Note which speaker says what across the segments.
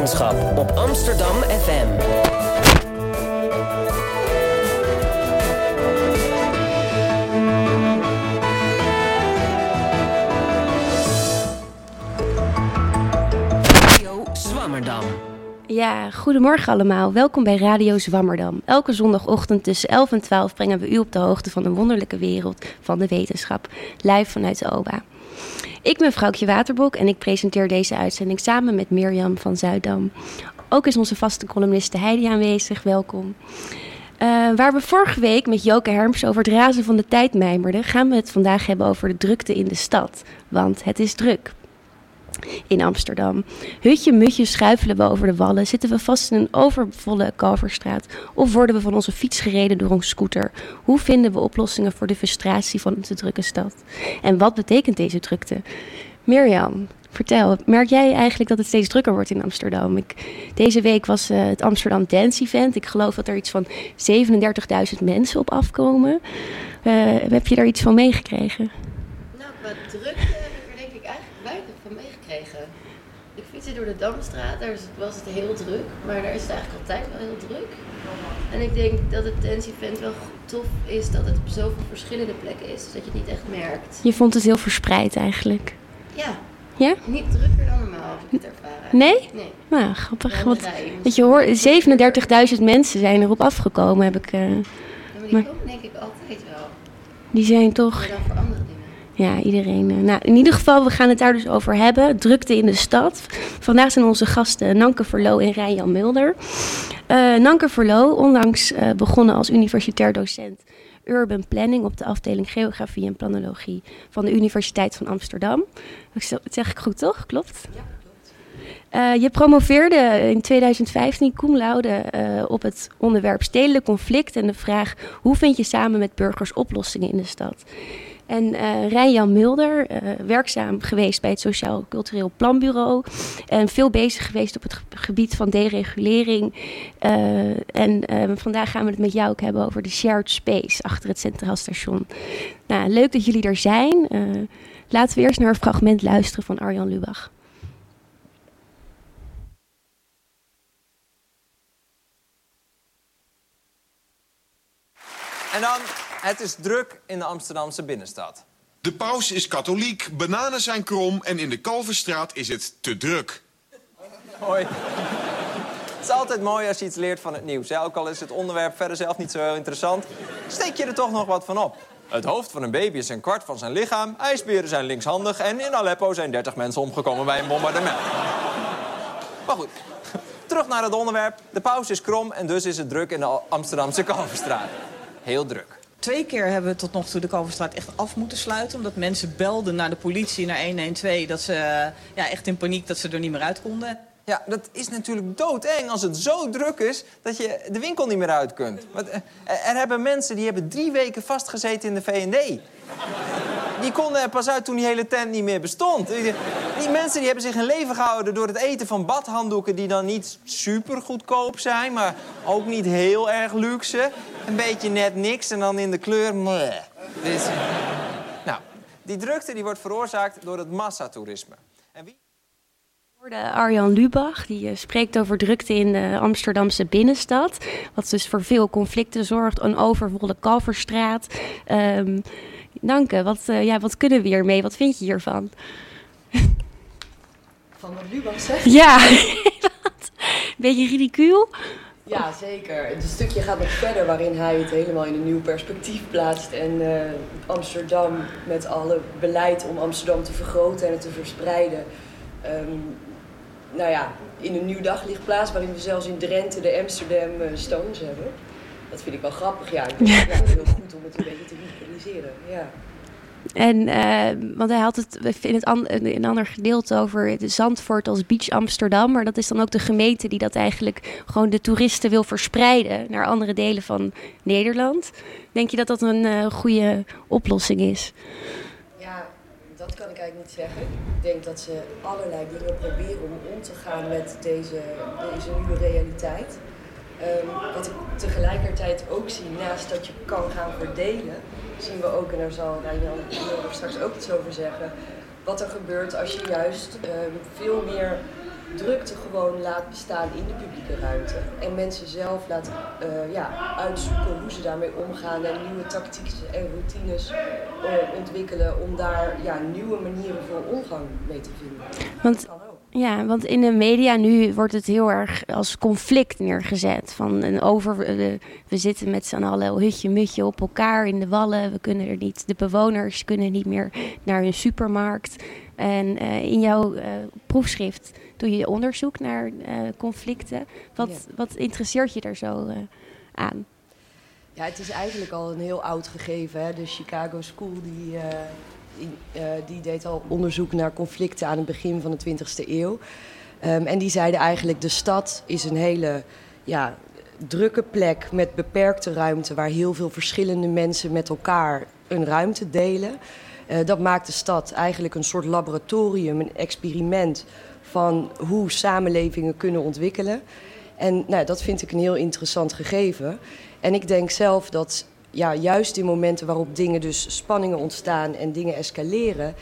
Speaker 1: wetenschap op Amsterdam FM. Zwammerdam.
Speaker 2: Ja, goedemorgen allemaal. Welkom bij Radio Zwammerdam. Elke zondagochtend tussen 11 en 12 brengen we u op de hoogte van de wonderlijke wereld van de wetenschap. Live vanuit de OBA. Ik ben Vrouwtje Waterbok en ik presenteer deze uitzending samen met Mirjam van Zuidam. Ook is onze vaste columniste Heidi aanwezig. Welkom. Uh, waar we vorige week met Joke Herms over het razen van de tijd mijmerden, gaan we het vandaag hebben over de drukte in de stad. Want het is druk in Amsterdam. Hutje mutje schuifelen we over de wallen, zitten we vast in een overvolle Kalverstraat of worden we van onze fiets gereden door een scooter? Hoe vinden we oplossingen voor de frustratie van de drukke stad? En wat betekent deze drukte? Mirjam, vertel, merk jij eigenlijk dat het steeds drukker wordt in Amsterdam? Ik, deze week was uh, het Amsterdam Dance Event. Ik geloof dat er iets van 37.000 mensen op afkomen. Uh, heb je daar iets van meegekregen?
Speaker 3: Nou, wat druk ik fietste door de Damstraat, daar was het heel druk, maar daar is het eigenlijk altijd wel heel druk. En ik denk dat het dance event wel tof is dat het op zoveel verschillende plekken is, dat je het niet echt merkt.
Speaker 2: Je vond het heel verspreid eigenlijk?
Speaker 3: Ja.
Speaker 2: Ja?
Speaker 3: Niet drukker dan normaal, heb ik het ervaren.
Speaker 2: Nee?
Speaker 3: Nee.
Speaker 2: Nou, grappig. Want, dat je hoort, 37.000 mensen zijn erop afgekomen, heb ik... Uh,
Speaker 3: ja, maar die maar, komen denk ik altijd wel.
Speaker 2: Die zijn toch...
Speaker 3: Maar dan voor andere dingen
Speaker 2: ja, iedereen. Eh, nou, in ieder geval, we gaan het daar dus over hebben. Drukte in de stad. Vandaag zijn onze gasten Nanke Verlo en Rijn-Jan Mulder. Uh, Nanke Verlo, onlangs uh, begonnen als universitair docent Urban Planning op de afdeling Geografie en Planologie van de Universiteit van Amsterdam. Dat zeg ik goed, toch? Klopt?
Speaker 3: Ja, klopt.
Speaker 2: Uh, je promoveerde in 2015 cum laude uh, op het onderwerp stedelijk conflict en de vraag hoe vind je samen met burgers oplossingen in de stad. En uh, Rijn-Jan Mulder, uh, werkzaam geweest bij het Sociaal Cultureel Planbureau. En veel bezig geweest op het gebied van deregulering. Uh, en vandaag gaan we het met jou ook hebben over de shared space achter het Centraal Station. Nou, leuk dat jullie er zijn. laten we eerst naar een fragment luisteren van Arjan Lubach.
Speaker 4: En dan het is druk in de Amsterdamse binnenstad.
Speaker 5: De paus is katholiek, bananen zijn krom en in de Kalverstraat is het te druk.
Speaker 4: Hoi. Het is altijd mooi als je iets leert van het nieuws. Ook al is het onderwerp verder zelf niet zo heel interessant, steek je er toch nog wat van op. Het hoofd van een baby is een kwart van zijn lichaam, ijsberen zijn linkshandig... en in Aleppo zijn 30 mensen omgekomen bij een bombardement. Maar goed, terug naar het onderwerp. De paus is krom en dus is het druk in de Amsterdamse Kalverstraat. Heel druk.
Speaker 6: Twee keer hebben we tot nog toe de Kalverstraat echt af moeten sluiten. Omdat mensen belden naar de politie, naar 112. Dat ze ja, echt in paniek dat ze er niet meer uit konden.
Speaker 4: Ja, dat is natuurlijk doodeng als het zo druk is dat je de winkel niet meer uit kunt. Want, eh, er hebben mensen die hebben drie weken vastgezeten in de V&D. Die konden er pas uit toen die hele tent niet meer bestond. Die mensen die hebben zich in leven gehouden door het eten van badhanddoeken... die dan niet super goedkoop zijn, maar ook niet heel erg luxe. Een beetje net niks en dan in de kleur... Nou, die drukte die wordt veroorzaakt door het massatoerisme. En wie...
Speaker 2: Arjan Lubach, die eh, spreekt over drukte in de Amsterdamse binnenstad. Wat dus voor veel conflicten zorgt. Een overvolle Kalverstraat. Um, Danke, wat, uh, ja, wat kunnen we hiermee? Wat vind je hiervan?
Speaker 3: Van wat Lubach zegt?
Speaker 2: Ja, beetje ridicuul.
Speaker 3: Ja, zeker. Het stukje gaat nog verder waarin hij het helemaal in een nieuw perspectief plaatst. En uh, Amsterdam met alle beleid om Amsterdam te vergroten en het te verspreiden. Um, nou ja, in een nieuw daglicht plaatst waarin we zelfs in Drenthe de Amsterdam uh, Stones hebben. Dat vind ik wel grappig, ja. Ik vind het heel goed om het een beetje te visualiseren, ja.
Speaker 2: En, uh, want hij had het in het an, een ander gedeelte over de Zandvoort als Beach Amsterdam. Maar dat is dan ook de gemeente die dat eigenlijk gewoon de toeristen wil verspreiden naar andere delen van Nederland. Denk je dat dat een uh, goede oplossing is?
Speaker 3: Dat kan ik eigenlijk niet zeggen. Ik denk dat ze allerlei dingen proberen om om te gaan met deze, deze nieuwe realiteit. Um, wat ik tegelijkertijd ook zie, naast dat je kan gaan verdelen, zien we ook, en daar zal Jan straks ook iets over zeggen, wat er gebeurt als je juist um, veel meer drukte gewoon laat bestaan in de publieke ruimte. En mensen zelf laat eh, ja, uitzoeken hoe ze daarmee omgaan en nieuwe tactieken en routines eh, ontwikkelen om daar ja, nieuwe manieren voor omgang mee te vinden.
Speaker 2: Want. Ja, want in de media nu wordt het heel erg als conflict neergezet. Van een over, eh, we zitten met z'n allen hutje mutje op elkaar in de wallen. We kunnen er niet, de bewoners kunnen niet meer naar hun supermarkt. En eh, in jouw eh, proefschrift doe je onderzoek naar conflicten. Wat,
Speaker 3: Ja.
Speaker 2: wat interesseert je er zo aan?
Speaker 3: Ja, het is eigenlijk al een heel oud gegeven. Hè? De Chicago School die, eh, die, deed al onderzoek naar conflicten aan het begin van de 20e eeuw. Ehm, en die zeiden eigenlijk de stad is een hele ja, drukke plek met beperkte ruimte... waar heel veel verschillende mensen met elkaar een ruimte delen. Eh, dat maakt de stad eigenlijk een soort laboratorium, een experiment... van hoe samenlevingen kunnen ontwikkelen. En nou, dat vind ik een heel interessant gegeven. En ik denk zelf dat ja, juist in momenten waarop dingen dus spanningen ontstaan en dingen escaleren,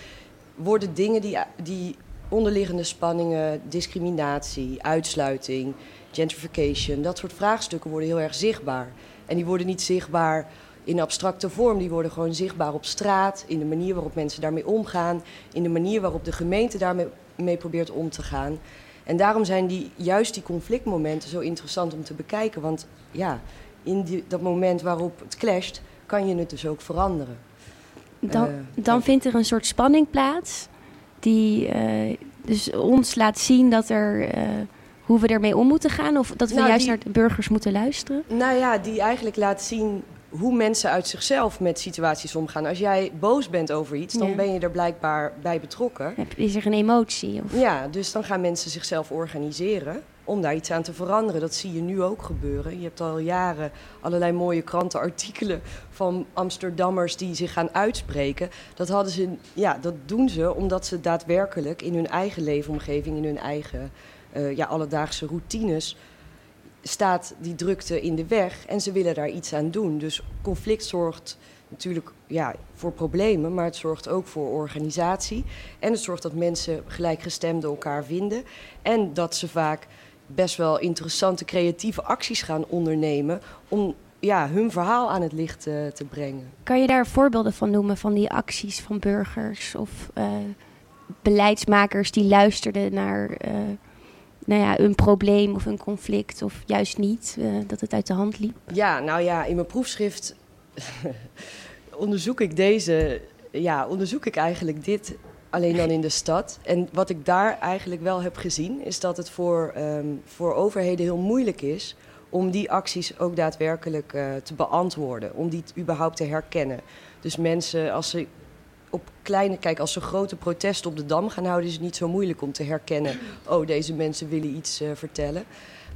Speaker 3: worden dingen die, die onderliggende spanningen, discriminatie, uitsluiting, gentrification, dat soort vraagstukken worden heel erg zichtbaar. En die worden niet zichtbaar in abstracte vorm, die worden gewoon zichtbaar op straat, in de manier waarop mensen daarmee omgaan, in de manier waarop de gemeente daarmee mee probeert om te gaan. En daarom zijn die, juist die conflictmomenten zo interessant om te bekijken. Want ja, in die, dat moment waarop het clasht, kan je het dus ook veranderen.
Speaker 2: Dan,
Speaker 3: Eh,
Speaker 2: dan vindt er een soort spanning plaats. Die eh, dus ons laat zien dat er, eh, hoe we ermee om moeten gaan. Of dat we
Speaker 3: Nou,
Speaker 2: juist
Speaker 3: die-
Speaker 2: naar de burgers moeten luisteren.
Speaker 3: Nou ja, die eigenlijk laat zien hoe mensen uit zichzelf met situaties omgaan. Als jij boos bent over iets, dan
Speaker 2: Ja.
Speaker 3: ben je er blijkbaar bij betrokken.
Speaker 2: Heb- Is er een emotie? Of,
Speaker 3: Ja, dus dan gaan mensen zichzelf organiseren om daar iets aan te veranderen. Dat zie je nu ook gebeuren. Je hebt al jaren allerlei mooie krantenartikelen van Amsterdammers die zich gaan uitspreken. Dat, hadden ze, ja, dat doen ze omdat ze daadwerkelijk in hun eigen leefomgeving, in hun eigen eh, ja, alledaagse routines, staat die drukte in de weg en ze willen daar iets aan doen. Dus conflict zorgt natuurlijk ja, voor problemen, maar het zorgt ook voor organisatie. En het zorgt dat mensen gelijkgestemden elkaar vinden. En dat ze vaak best wel interessante creatieve acties gaan ondernemen om ja, hun verhaal aan het licht eh, te brengen.
Speaker 2: Kan je daar voorbeelden van noemen van die acties van burgers of eh, beleidsmakers die luisterden naar eh, nou ja, een probleem of een conflict of juist niet, dat het uit de hand liep?
Speaker 3: Ja, nou ja, in mijn proefschrift onderzoek ik deze, ja, onderzoek ik eigenlijk dit alleen dan in de stad. En wat ik daar eigenlijk wel heb gezien, is dat het voor, ehm, voor overheden heel moeilijk is om die acties ook daadwerkelijk eh, te beantwoorden, om die überhaupt te herkennen. Dus mensen, als ze op kleine, kijk, als ze grote protesten op de dam gaan houden, is het niet zo moeilijk om te herkennen. Oh, deze mensen willen iets eh, vertellen.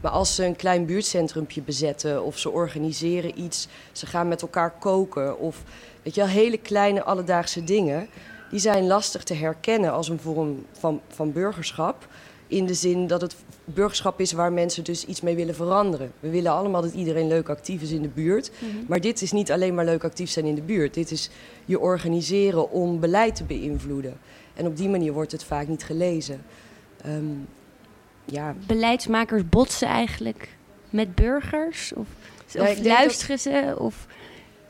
Speaker 3: Maar als ze een klein buurtcentrumpje bezetten of ze organiseren iets, ze gaan met elkaar koken of weet je wel, hele kleine alledaagse dingen, die zijn lastig te herkennen als een vorm van, van burgerschap. In de zin dat het burgerschap is waar mensen dus iets mee willen veranderen. We willen allemaal dat iedereen leuk actief is in de buurt. Maar dit is niet alleen maar leuk actief zijn in de buurt. Dit is je organiseren om beleid te beïnvloeden. En op die manier wordt het vaak niet gelezen. Ehm, ja,
Speaker 2: Beleidsmakers botsen eigenlijk met burgers? Of, luisteren ze? Of,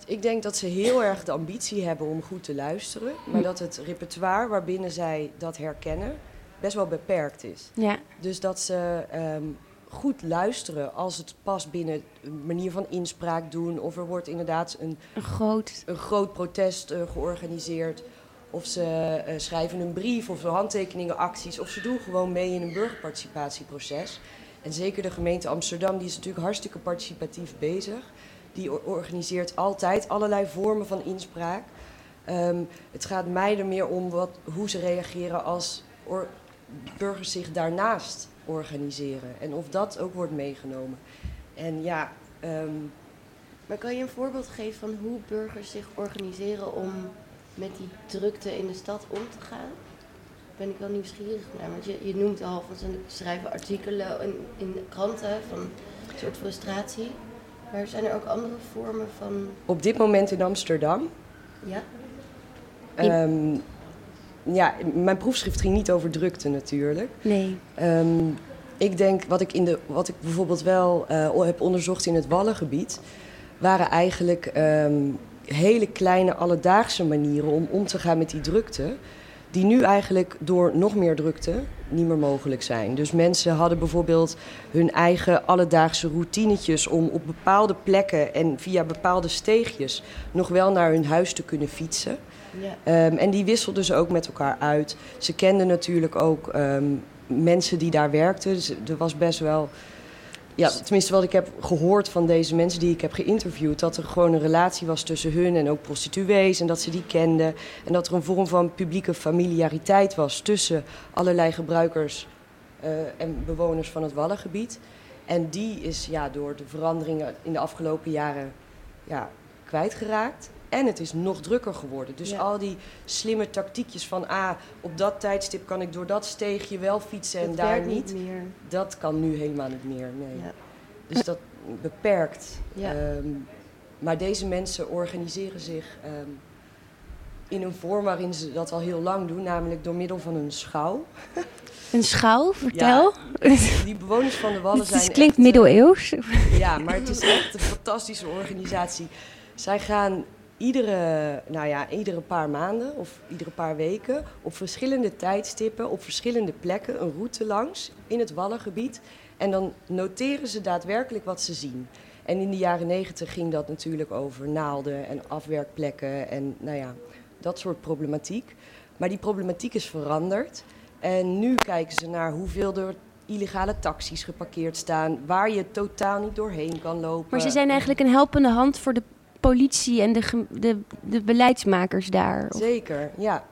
Speaker 3: Ik denk dat ze heel erg de ambitie hebben om goed te luisteren. Maar dat het repertoire waarbinnen zij dat herkennen best wel beperkt is.
Speaker 2: ja.
Speaker 3: Dus dat ze ehm, goed luisteren als het past binnen een manier van inspraak doen. Of er wordt inderdaad een,
Speaker 2: Een groot.
Speaker 3: een groot protest eh, georganiseerd. Of ze eh, schrijven een brief of ze handtekeningen, acties. Of ze doen gewoon mee in een burgerparticipatieproces. En zeker de gemeente Amsterdam, die is natuurlijk hartstikke participatief bezig. Die or- organiseert altijd allerlei vormen van inspraak. Ehm, het gaat mij er meer om wat, hoe ze reageren als burgers zich daarnaast organiseren. En of dat ook wordt meegenomen. En ja, ehm,
Speaker 7: Maar kan je een voorbeeld geven van hoe burgers zich organiseren om met die drukte in de stad om te gaan? Ben ik wel nieuwsgierig naar. Want je, je noemt al van ze schrijven artikelen in, in kranten van een soort frustratie. Maar zijn er ook andere vormen van.
Speaker 3: op dit moment in Amsterdam
Speaker 7: Ja?
Speaker 3: Ehm, ja, mijn proefschrift ging niet over drukte natuurlijk.
Speaker 2: Nee.
Speaker 3: Ehm, ik denk, wat ik, in de, wat ik bijvoorbeeld wel eh, heb onderzocht in het Wallengebied... waren eigenlijk ehm, hele kleine alledaagse manieren om om te gaan met die drukte... die nu eigenlijk door nog meer drukte niet meer mogelijk zijn. Dus mensen hadden bijvoorbeeld hun eigen alledaagse routinetjes... om op bepaalde plekken en via bepaalde steegjes nog wel naar hun huis te kunnen fietsen...
Speaker 7: Ja.
Speaker 3: Ehm, en die wisselden ze ook met elkaar uit. Ze kenden natuurlijk ook ehm, mensen die daar werkten. Dus er was best wel. Ja, tenminste wat ik heb gehoord van deze mensen die ik heb geïnterviewd... dat er gewoon een relatie was tussen hun en ook prostituees... en dat ze die kenden. En dat er een vorm van publieke familiariteit was... tussen allerlei gebruikers eh, en bewoners van het Wallengebied. En die is ja, door de veranderingen in de afgelopen jaren ja, kwijtgeraakt. En het is nog drukker geworden. Dus
Speaker 7: Ja.
Speaker 3: al die slimme tactiekjes van... ah, op dat tijdstip kan ik door dat steegje wel fietsen en
Speaker 7: Dat
Speaker 3: daar
Speaker 7: werkt
Speaker 3: niet...
Speaker 7: meer.
Speaker 3: Dat kan nu helemaal niet meer, nee.
Speaker 7: Ja.
Speaker 3: Dus dat beperkt.
Speaker 7: Ja.
Speaker 3: Ehm, maar deze mensen organiseren zich ehm, in een vorm waarin ze dat al heel lang doen, namelijk door middel van een schouw.
Speaker 2: Een schouw, vertel.
Speaker 3: Die bewoners van de Wallen
Speaker 2: Het
Speaker 3: zijn.
Speaker 2: is- klinkt
Speaker 3: echt, eh,
Speaker 2: middeleeuws.
Speaker 3: Ja, maar het is echt een fantastische organisatie. Zij gaan iedere, nou ja, iedere paar maanden of iedere paar weken op verschillende tijdstippen, op verschillende plekken een route langs in het Wallengebied. En dan noteren ze daadwerkelijk wat ze zien. En in de jaren negentig ging dat natuurlijk over naalden en afwerkplekken en nou ja, dat soort problematiek. Maar die problematiek is veranderd. En nu kijken ze naar hoeveel er illegale taxis geparkeerd staan, waar je totaal niet doorheen kan lopen.
Speaker 2: Maar ze zijn eigenlijk een helpende hand voor de politie en de, de, de beleidsmakers daar. Of-
Speaker 3: Zeker, ja.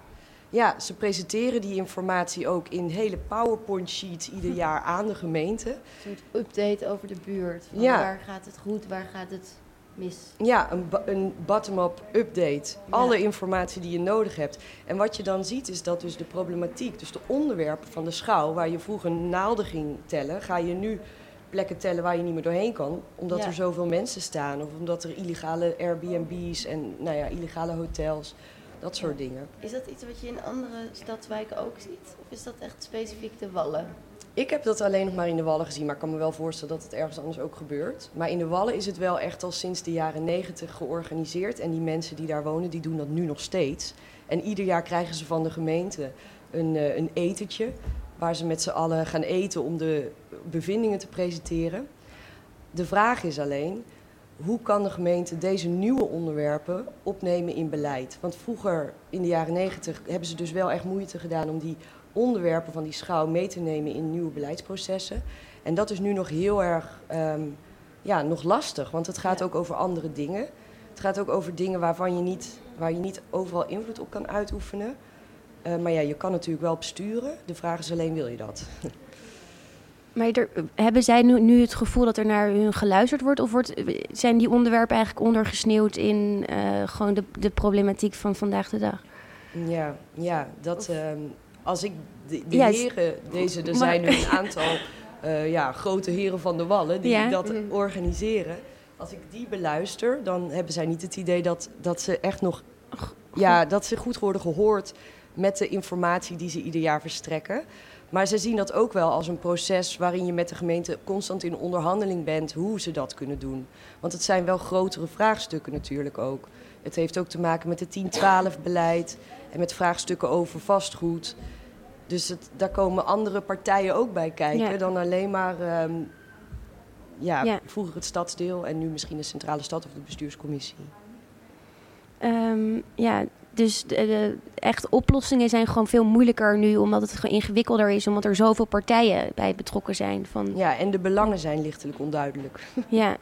Speaker 3: Ja, ze presenteren die informatie ook in hele PowerPoint-sheets ieder jaar aan de gemeente.
Speaker 7: Een soort update over de buurt. Van
Speaker 3: Ja.
Speaker 7: Waar gaat het goed, waar gaat het mis?
Speaker 3: Ja, een, een bottom-up update. Alle informatie die je nodig hebt. En wat je dan ziet is dat dus de problematiek, dus de onderwerpen van de schouw, waar je vroeger naalden ging tellen, ga je nu plekken tellen waar je niet meer doorheen kan, omdat
Speaker 7: Ja.
Speaker 3: er zoveel mensen staan of omdat er illegale Airbnb's en nou ja, illegale hotels, dat soort dingen.
Speaker 7: Is dat iets wat je in andere stadswijken ook ziet? Of is dat echt specifiek de Wallen?
Speaker 3: Ik heb dat alleen nog maar in de Wallen gezien, maar ik kan me wel voorstellen dat het ergens anders ook gebeurt. Maar in de Wallen is het wel echt al sinds de jaren negentig georganiseerd. En die mensen die daar wonen, die doen dat nu nog steeds. En ieder jaar krijgen ze van de gemeente een, eh, een etentje waar ze met z'n allen gaan eten om de bevindingen te presenteren. De vraag is alleen, hoe kan de gemeente deze nieuwe onderwerpen opnemen in beleid? Want vroeger, in de jaren negentig, hebben ze dus wel echt moeite gedaan om die onderwerpen van die schouw mee te nemen in nieuwe beleidsprocessen. En dat is nu nog heel erg ehm, ja, nog lastig, want het gaat
Speaker 7: Ja.
Speaker 3: ook over andere dingen. Het gaat ook over dingen waarvan je niet, waar je niet overal invloed op kan uitoefenen. Eh, maar ja, je kan natuurlijk wel besturen. De vraag is alleen, wil je dat?
Speaker 2: Maar er, hebben zij nu, nu het gevoel dat er naar hun geluisterd wordt? Of wordt, zijn die onderwerpen eigenlijk ondergesneeuwd in eh, gewoon de, de problematiek van vandaag de dag?
Speaker 3: Ja, ja dat, ehm, als ik de, de
Speaker 2: Ja, het-
Speaker 3: heren, deze, er zijn nu een aantal eh, ja, grote heren van de Wallen die
Speaker 2: Ja.
Speaker 3: dat organiseren. Als ik die beluister, dan hebben zij niet het idee dat, dat ze echt nog, ja, dat ze goed worden gehoord met de informatie die ze ieder jaar verstrekken. Maar ze zien dat ook wel als een proces waarin je met de gemeente constant in onderhandeling bent hoe ze dat kunnen doen. Want het zijn wel grotere vraagstukken natuurlijk ook. Het heeft ook te maken met het 10-12-beleid en met vraagstukken over vastgoed. Dus het, daar komen andere partijen ook bij kijken
Speaker 2: Ja.
Speaker 3: dan alleen maar ehm, ja,
Speaker 2: Ja.
Speaker 3: vroeger het stadsdeel en nu misschien de centrale stad of de bestuurscommissie.
Speaker 2: Ehm, ja, dus de, de echt oplossingen zijn gewoon veel moeilijker nu, omdat het gewoon ingewikkelder is, omdat er zoveel partijen bij betrokken zijn. Van,
Speaker 3: Ja, en de belangen zijn lichtelijk onduidelijk.
Speaker 2: Ja,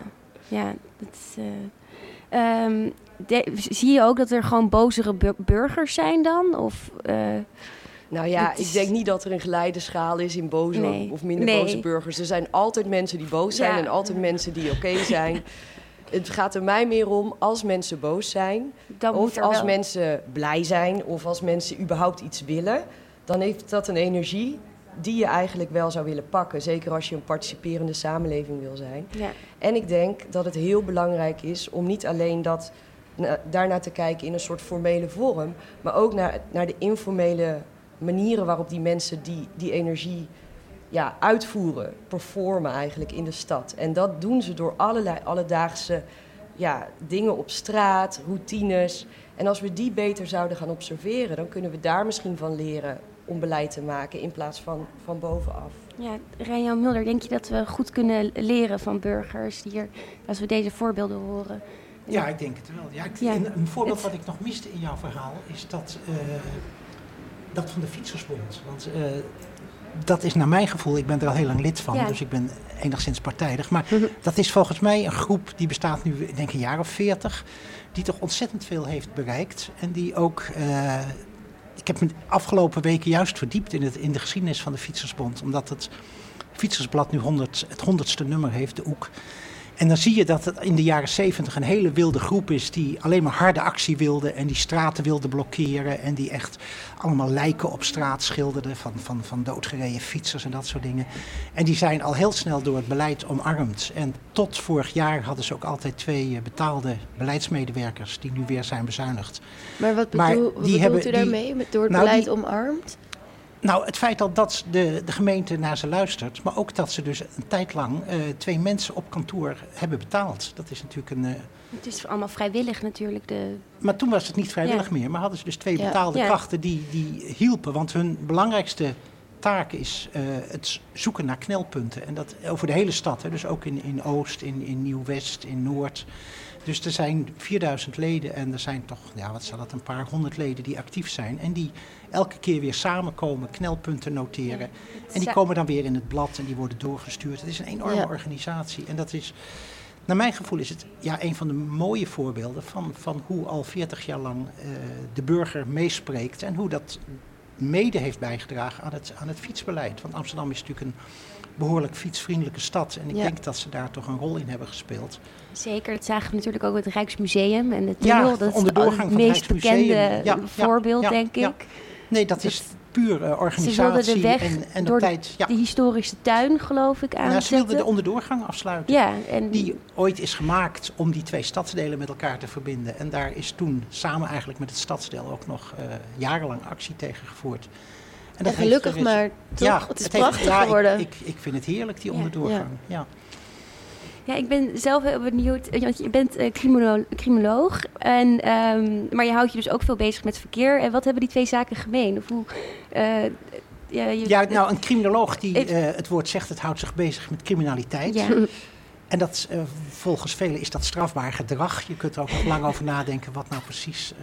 Speaker 2: ja. Dat, eh, ehm, de- zie je ook dat er gewoon bozere bur- burgers zijn dan? Of, eh,
Speaker 3: Nou ja,
Speaker 2: is-
Speaker 3: ik denk niet dat er een geleide schaal is in boze
Speaker 2: Nee.
Speaker 3: of minder
Speaker 2: Nee.
Speaker 3: boze burgers. Er zijn altijd mensen die boos zijn
Speaker 2: Ja.
Speaker 3: en altijd mensen die oké zijn. Het gaat er mij meer om als mensen boos zijn,
Speaker 2: dan
Speaker 3: of als
Speaker 2: wel-
Speaker 3: mensen blij zijn, of als mensen überhaupt iets willen, dan heeft dat een energie die je eigenlijk wel zou willen pakken. Zeker als je een participerende samenleving wil zijn.
Speaker 2: Ja.
Speaker 3: En ik denk dat het heel belangrijk is om niet alleen dat na, daarnaar te kijken in een soort formele vorm, maar ook naar, naar de informele manieren waarop die mensen die, die energie ja, uitvoeren, performen eigenlijk in de stad. En dat doen ze door allerlei alledaagse ja, dingen op straat, routines. En als we die beter zouden gaan observeren, dan kunnen we daar misschien van leren om beleid te maken in plaats van van bovenaf.
Speaker 2: Ja, Rijnjan Mulder, denk je dat we goed kunnen leren van burgers hier, als we deze voorbeelden horen?
Speaker 8: Ja, ik denk het wel. Ja, ik,
Speaker 2: Ja,
Speaker 8: een, een voorbeeld
Speaker 2: het-
Speaker 8: wat ik nog miste in jouw verhaal is dat, eh, dat van de Fietsersbond. Want eh, dat is naar mijn gevoel, ik ben er al heel lang lid van,
Speaker 2: Ja.
Speaker 8: dus ik ben enigszins partijdig. Maar dat is volgens mij een groep die bestaat nu, ik denk een jaar of veertig, die toch ontzettend veel heeft bereikt. En die ook, eh, ik heb me de afgelopen weken juist verdiept in, het, in de geschiedenis van de Fietsersbond. Omdat het Fietsersblad nu 100, het honderdste nummer heeft, de Oek. En dan zie je dat het in de jaren 70 een hele wilde groep is die alleen maar harde actie wilde en die straten wilde blokkeren en die echt allemaal lijken op straat schilderden van, van, van doodgereden fietsers en dat soort dingen. En die zijn al heel snel door het beleid omarmd. En tot vorig jaar hadden ze ook altijd twee eh, betaalde beleidsmedewerkers die nu weer zijn bezuinigd.
Speaker 7: Maar wat,
Speaker 8: Maar
Speaker 7: bedoel, wat
Speaker 8: die
Speaker 7: bedoelt
Speaker 8: hebben-
Speaker 7: u daarmee? Door het
Speaker 8: Nou,
Speaker 7: beleid
Speaker 8: die-
Speaker 7: omarmd?
Speaker 8: Nou, het feit al dat de, de gemeente naar ze luistert, maar ook dat ze dus een tijd lang eh, twee mensen op kantoor hebben betaald. Dat is natuurlijk een. eh,
Speaker 2: Het is allemaal vrijwillig natuurlijk. De...
Speaker 8: maar toen was het niet vrijwillig
Speaker 2: Ja.
Speaker 8: meer, maar hadden ze dus twee
Speaker 7: Ja.
Speaker 8: betaalde
Speaker 2: Ja.
Speaker 8: krachten die, die hielpen. Want hun belangrijkste taak is eh, het zoeken naar knelpunten. En dat over de hele stad, hè, dus ook in, in Oost, in, in Nieuw-West, in Noord. Dus er zijn 4000 leden en er zijn toch, ja, wat zal het, een paar honderd leden die actief zijn. En die elke keer weer samenkomen, knelpunten noteren. En die komen dan weer in het blad en die worden doorgestuurd. Het is een enorme
Speaker 7: Ja.
Speaker 8: organisatie. En dat is, naar mijn gevoel is het ja, een van de mooie voorbeelden van, van hoe al 40 jaar lang eh, de burger meespreekt. En hoe dat mede heeft bijgedragen aan het, aan het fietsbeleid. Want Amsterdam is natuurlijk een behoorlijk fietsvriendelijke stad. En ik
Speaker 7: Ja.
Speaker 8: denk dat ze daar toch een rol in hebben gespeeld.
Speaker 2: Zeker, dat zagen we natuurlijk ook het Rijksmuseum en de
Speaker 8: Ja,
Speaker 2: tunnel. dat is het
Speaker 8: van het
Speaker 2: meest bekende
Speaker 8: Ja, ja,
Speaker 2: voorbeeld,
Speaker 8: ja,
Speaker 2: denk
Speaker 8: ja.
Speaker 2: ik.
Speaker 8: Nee, dat is puur eh,
Speaker 2: Ze
Speaker 8: organisatie
Speaker 2: wilden de weg
Speaker 8: en, en
Speaker 2: door
Speaker 8: de tijd. Ja.
Speaker 2: de historische tuin, geloof ik,
Speaker 8: Nou, ze wilden de onderdoorgang afsluiten.
Speaker 2: ja, en
Speaker 8: Die ooit is gemaakt om die twee stadsdelen met elkaar te verbinden. En daar is toen samen eigenlijk met het stadsdeel ook nog eh, jarenlang actie tegen gevoerd.
Speaker 7: En
Speaker 8: heeft
Speaker 7: gelukkig maar, toch? het is prachtig
Speaker 8: ja, ik-
Speaker 7: geworden.
Speaker 8: Ik, ik, vind het heerlijk, die
Speaker 2: Ja.
Speaker 8: onderdoorgang. Ja.
Speaker 2: Ja, ik ben zelf heel benieuwd, eh, want je bent eh, crimino- criminoloog, en, ehm, maar je houdt je dus ook veel bezig met verkeer. En wat hebben die twee zaken gemeen? Of hoe, eh, ja, je,
Speaker 8: ja, nou, een criminoloog die het woord zegt, het houdt zich bezig met criminaliteit.
Speaker 2: Ja.
Speaker 8: En dat, volgens velen is dat strafbaar gedrag. Je kunt er ook nog lang over nadenken wat nou precies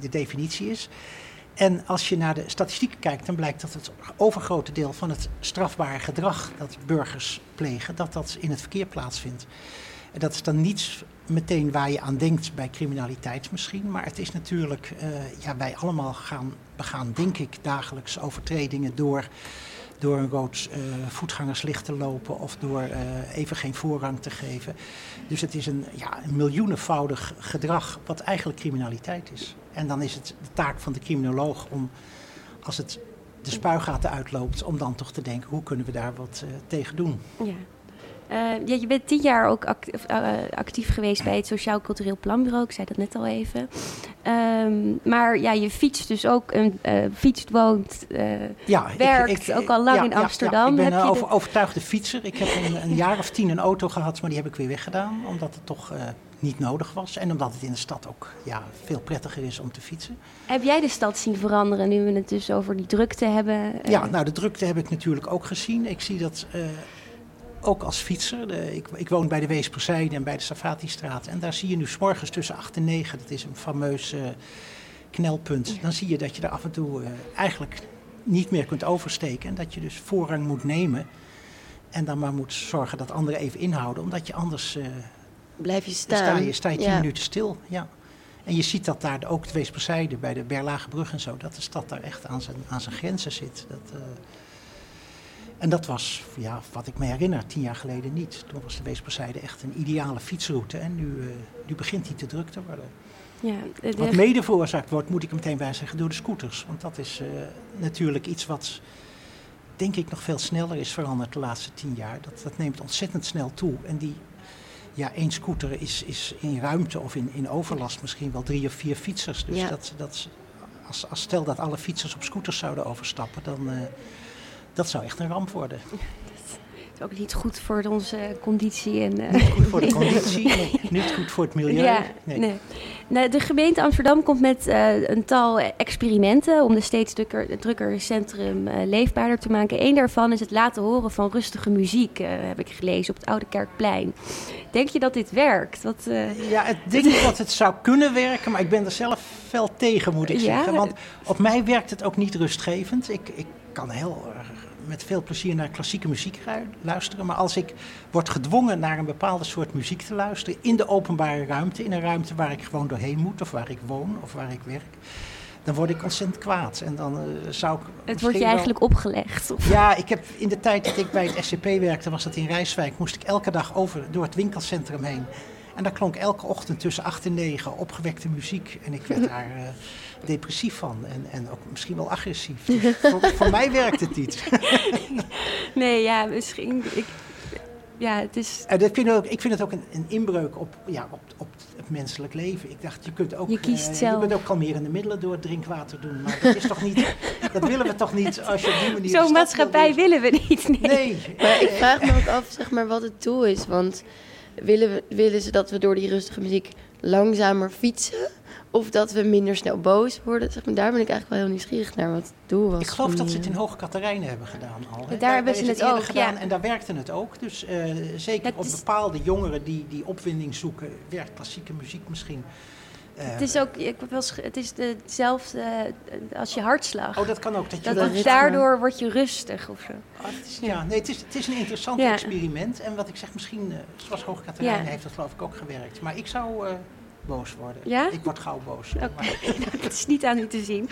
Speaker 8: de definitie is. En als je naar de statistieken kijkt, dan blijkt dat het overgrote deel van het strafbare gedrag dat burgers plegen, dat dat in het verkeer plaatsvindt. En dat is dan niet meteen waar je aan denkt bij criminaliteit misschien, maar het is natuurlijk, eh, ja, wij allemaal gaan, begaan denk ik dagelijks overtredingen door door een rood eh, voetgangerslicht te lopen of door eh, even geen voorrang te geven. Dus het is een, ja, een miljoenenvoudig gedrag wat eigenlijk criminaliteit is. En dan is het de taak van de criminoloog om, als het de spuigaten uitloopt, om dan toch te denken, hoe kunnen we daar wat eh, tegen doen?
Speaker 2: Ja. Eh, ja, je bent tien jaar ook act- of, eh, actief geweest bij het Sociaal Cultureel Planbureau. Ik zei dat net al even. Ehm, maar ja, je fietst dus ook, een eh fietst, woont.
Speaker 8: Ja,
Speaker 2: Werkt ook al lang in Amsterdam.
Speaker 8: ik ben een over, overtuigde fietser. Ik heb een, een jaar of tien een auto gehad, maar die heb ik weer weggedaan. Omdat het toch niet nodig was. En omdat het in de stad ook ja, veel prettiger is om te fietsen.
Speaker 2: heb jij de stad zien veranderen nu we het dus over die drukte hebben?
Speaker 8: Ja, nou de drukte heb ik natuurlijk ook gezien. Ik zie dat ook als fietser. De, ik, ik woon bij de Weesperzijde en bij de Savatistraat. En daar zie je nu 's morgens tussen 8 en 9, dat is een fameus knelpunt. Dan zie je dat je er af en toe eh, eigenlijk niet meer kunt oversteken. En dat je dus voorrang moet nemen. En dan maar moet zorgen dat anderen even inhouden. Omdat je anders eh,
Speaker 7: Blijf je staan.
Speaker 8: sta je, sta je 10
Speaker 7: Ja.
Speaker 8: minuten stil. Ja. En je ziet dat daar ook de Weesperzijde, bij de Berlagebrug en zo, dat de stad daar echt aan zijn, aan zijn grenzen zit. Dat, eh, en dat was, ja, wat ik me herinner, tien jaar geleden niet. Toen was de Weesperzijde echt een ideale fietsroute. En nu, eh, nu begint die te druk te worden.
Speaker 2: ja,
Speaker 8: Wat mede veroorzaakt wordt, moet ik er meteen bij zeggen, door de scooters. Want dat is eh, natuurlijk iets wat, denk ik, nog veel sneller is veranderd de laatste tien jaar. Dat, dat neemt ontzettend snel toe. En die, ja, één scooter is, is in ruimte of in, in overlast misschien wel drie of vier fietsers. Dus
Speaker 7: Ja.
Speaker 8: dat, dat, als, als stel dat alle fietsers op scooters zouden overstappen, dan uh, dat zou echt een ramp worden.
Speaker 2: is ook niet goed voor onze conditie. En, uh,
Speaker 8: niet goed voor de conditie, nee, niet goed voor het milieu.
Speaker 2: Ja, nee. nee. Nou, de gemeente Amsterdam komt met uh, een tal experimenten om de steeds drukker, drukker centrum uh, leefbaarder te maken. Eén daarvan is het laten horen van rustige muziek, heb ik gelezen, op het Oude Kerkplein. Denk je dat dit werkt? Wat,
Speaker 8: Ja, ik denk dat het zou kunnen werken, maar ik ben er zelf fel tegen, moet ik
Speaker 2: Ja?
Speaker 8: zeggen. Want op mij werkt het ook niet rustgevend. Ik, ik kan heel met veel plezier naar klassieke muziek luisteren. Maar als ik word gedwongen naar een bepaalde soort muziek te luisteren in de openbare ruimte, in een ruimte waar ik gewoon doorheen moet, of waar ik woon, of waar ik werk, dan word ik ontzettend kwaad. En dan uh, zou ik.
Speaker 2: Het wordt je eigenlijk wel... opgelegd. Of?
Speaker 8: Ja, ik heb in de tijd dat ik bij het SCP werkte, was dat in Rijswijk, moest ik elke dag over door het winkelcentrum heen. En daar klonk elke ochtend tussen 8 en 9 opgewekte muziek. En ik werd daar uh, depressief van en, en ook misschien wel agressief. Dus voor, voor, mij werkt het niet.
Speaker 2: nee, ja, misschien. Ik, ja, het is.
Speaker 8: Uh, dat vind ik, ook, ik vind het ook een, een inbreuk op, ja, op, op het menselijk leven. Ik dacht, je kunt ook,
Speaker 2: je kiest
Speaker 8: uh,
Speaker 2: zelf.
Speaker 8: je kunt ook kalmerende middelen door het drinkwater doen. Maar dat is toch niet. dat willen we toch niet als je op die manier.
Speaker 2: Zo'n maatschappij willen we niet. Nee.
Speaker 8: nee.
Speaker 7: Maar ik vraag me ook af, zeg maar, wat het doel is. Want willen, we, willen ze dat we door die rustige muziek langzamer fietsen? Of dat we minder snel boos worden? Zeg maar, daar ben ik eigenlijk wel heel nieuwsgierig naar wat het doel was.
Speaker 8: Ik geloof dat ze het in Hoge Katerijnen hebben gedaan al.
Speaker 2: Ja, daar hebben ze het ook,
Speaker 8: gedaan
Speaker 2: ja.
Speaker 8: en daar werkte het ook. Dus uh, zeker op bepaalde jongeren die, die opwinding zoeken, werkt klassieke muziek misschien. Uh,
Speaker 2: Het is ook, ik heb wel het is hetzelfde eh, als je hartslag.
Speaker 8: Oh, dat kan ook. Dat je
Speaker 2: dat daardoor word je rustig of zo.
Speaker 8: Oh, het is, ja, nee, het is, het is een interessant
Speaker 2: Ja.
Speaker 8: experiment. En wat ik zeg, misschien, uh, zoals Hoge
Speaker 2: Ja.
Speaker 8: heeft dat geloof ik ook gewerkt. Maar ik zou uh, boos worden.
Speaker 2: Ja?
Speaker 8: Ik word gauw boos.
Speaker 2: Oké, dat is niet aan u te zien.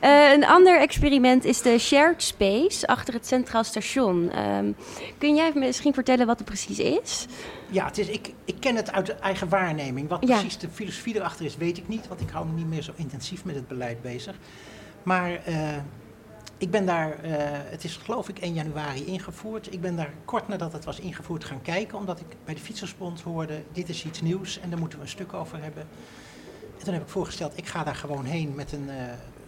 Speaker 2: Eh, een ander experiment is de shared space achter het Centraal Station. Ehm, kun jij misschien vertellen wat het precies is?
Speaker 8: Ja, het is, ik, ik ken het uit de eigen waarneming. Wat
Speaker 2: Ja.
Speaker 8: precies de filosofie erachter is, weet ik niet. Want ik hou me niet meer zo intensief met het beleid bezig. Maar eh, ik ben daar, eh, het is geloof ik 1 januari ingevoerd. Ik ben daar kort nadat het was ingevoerd gaan kijken. Omdat ik bij de Fietsersbond hoorde, dit is iets nieuws en daar moeten we een stuk over hebben. En toen heb ik voorgesteld, ik ga daar gewoon heen met een eh,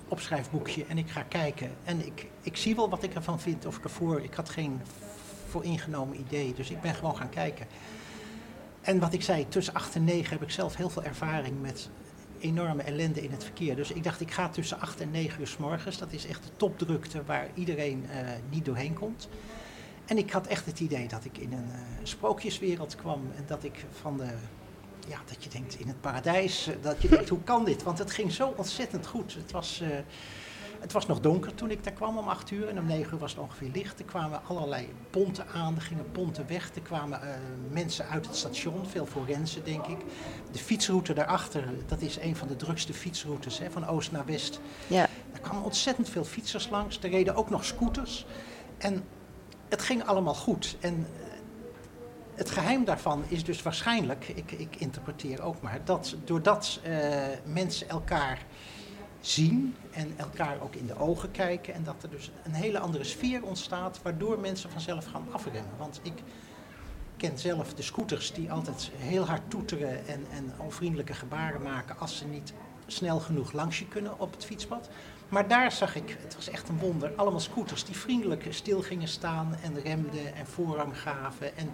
Speaker 8: opschrijfboekje en ik ga kijken. En ik, ik zie wel wat ik ervan vind of ik ervoor, ik had geen vooringenomen idee. Dus ik ben gewoon gaan kijken. En wat ik zei, tussen 8 en 9 heb ik zelf heel veel ervaring met enorme ellende in het verkeer. Dus ik dacht, ik ga tussen 8 en 9 uur s morgens. Dat is echt de topdrukte waar iedereen eh, niet doorheen komt. En ik had echt het idee dat ik in een eh, sprookjeswereld kwam. En dat ik van de, ja, dat je denkt in het paradijs, eh, dat je denkt, hoe kan dit? Want het ging zo ontzettend goed. Het was, het was nog donker toen ik daar kwam om 8 uur. En om 9 uur was het ongeveer licht. Er kwamen allerlei ponten aan, er gingen ponten weg. Er kwamen eh, mensen uit het station, veel forensen denk ik. De fietsroute daarachter, dat is een van de drukste fietsroutes, hè, van oost naar west.
Speaker 7: Ja,
Speaker 8: Er kwamen ontzettend veel fietsers langs. Er reden ook nog scooters. En het ging allemaal goed. En eh, het geheim daarvan is dus waarschijnlijk, ik, ik interpreteer ook maar, dat doordat eh, mensen elkaar zien en elkaar ook in de ogen kijken en dat er dus een hele andere sfeer ontstaat waardoor mensen vanzelf gaan afremmen. Want ik ken zelf de scooters die altijd heel hard toeteren en, en onvriendelijke gebaren maken als ze niet snel genoeg langs je kunnen op het fietspad. Maar daar zag ik, het was echt een wonder, allemaal scooters die vriendelijk stil gingen staan en remden en voorrang gaven en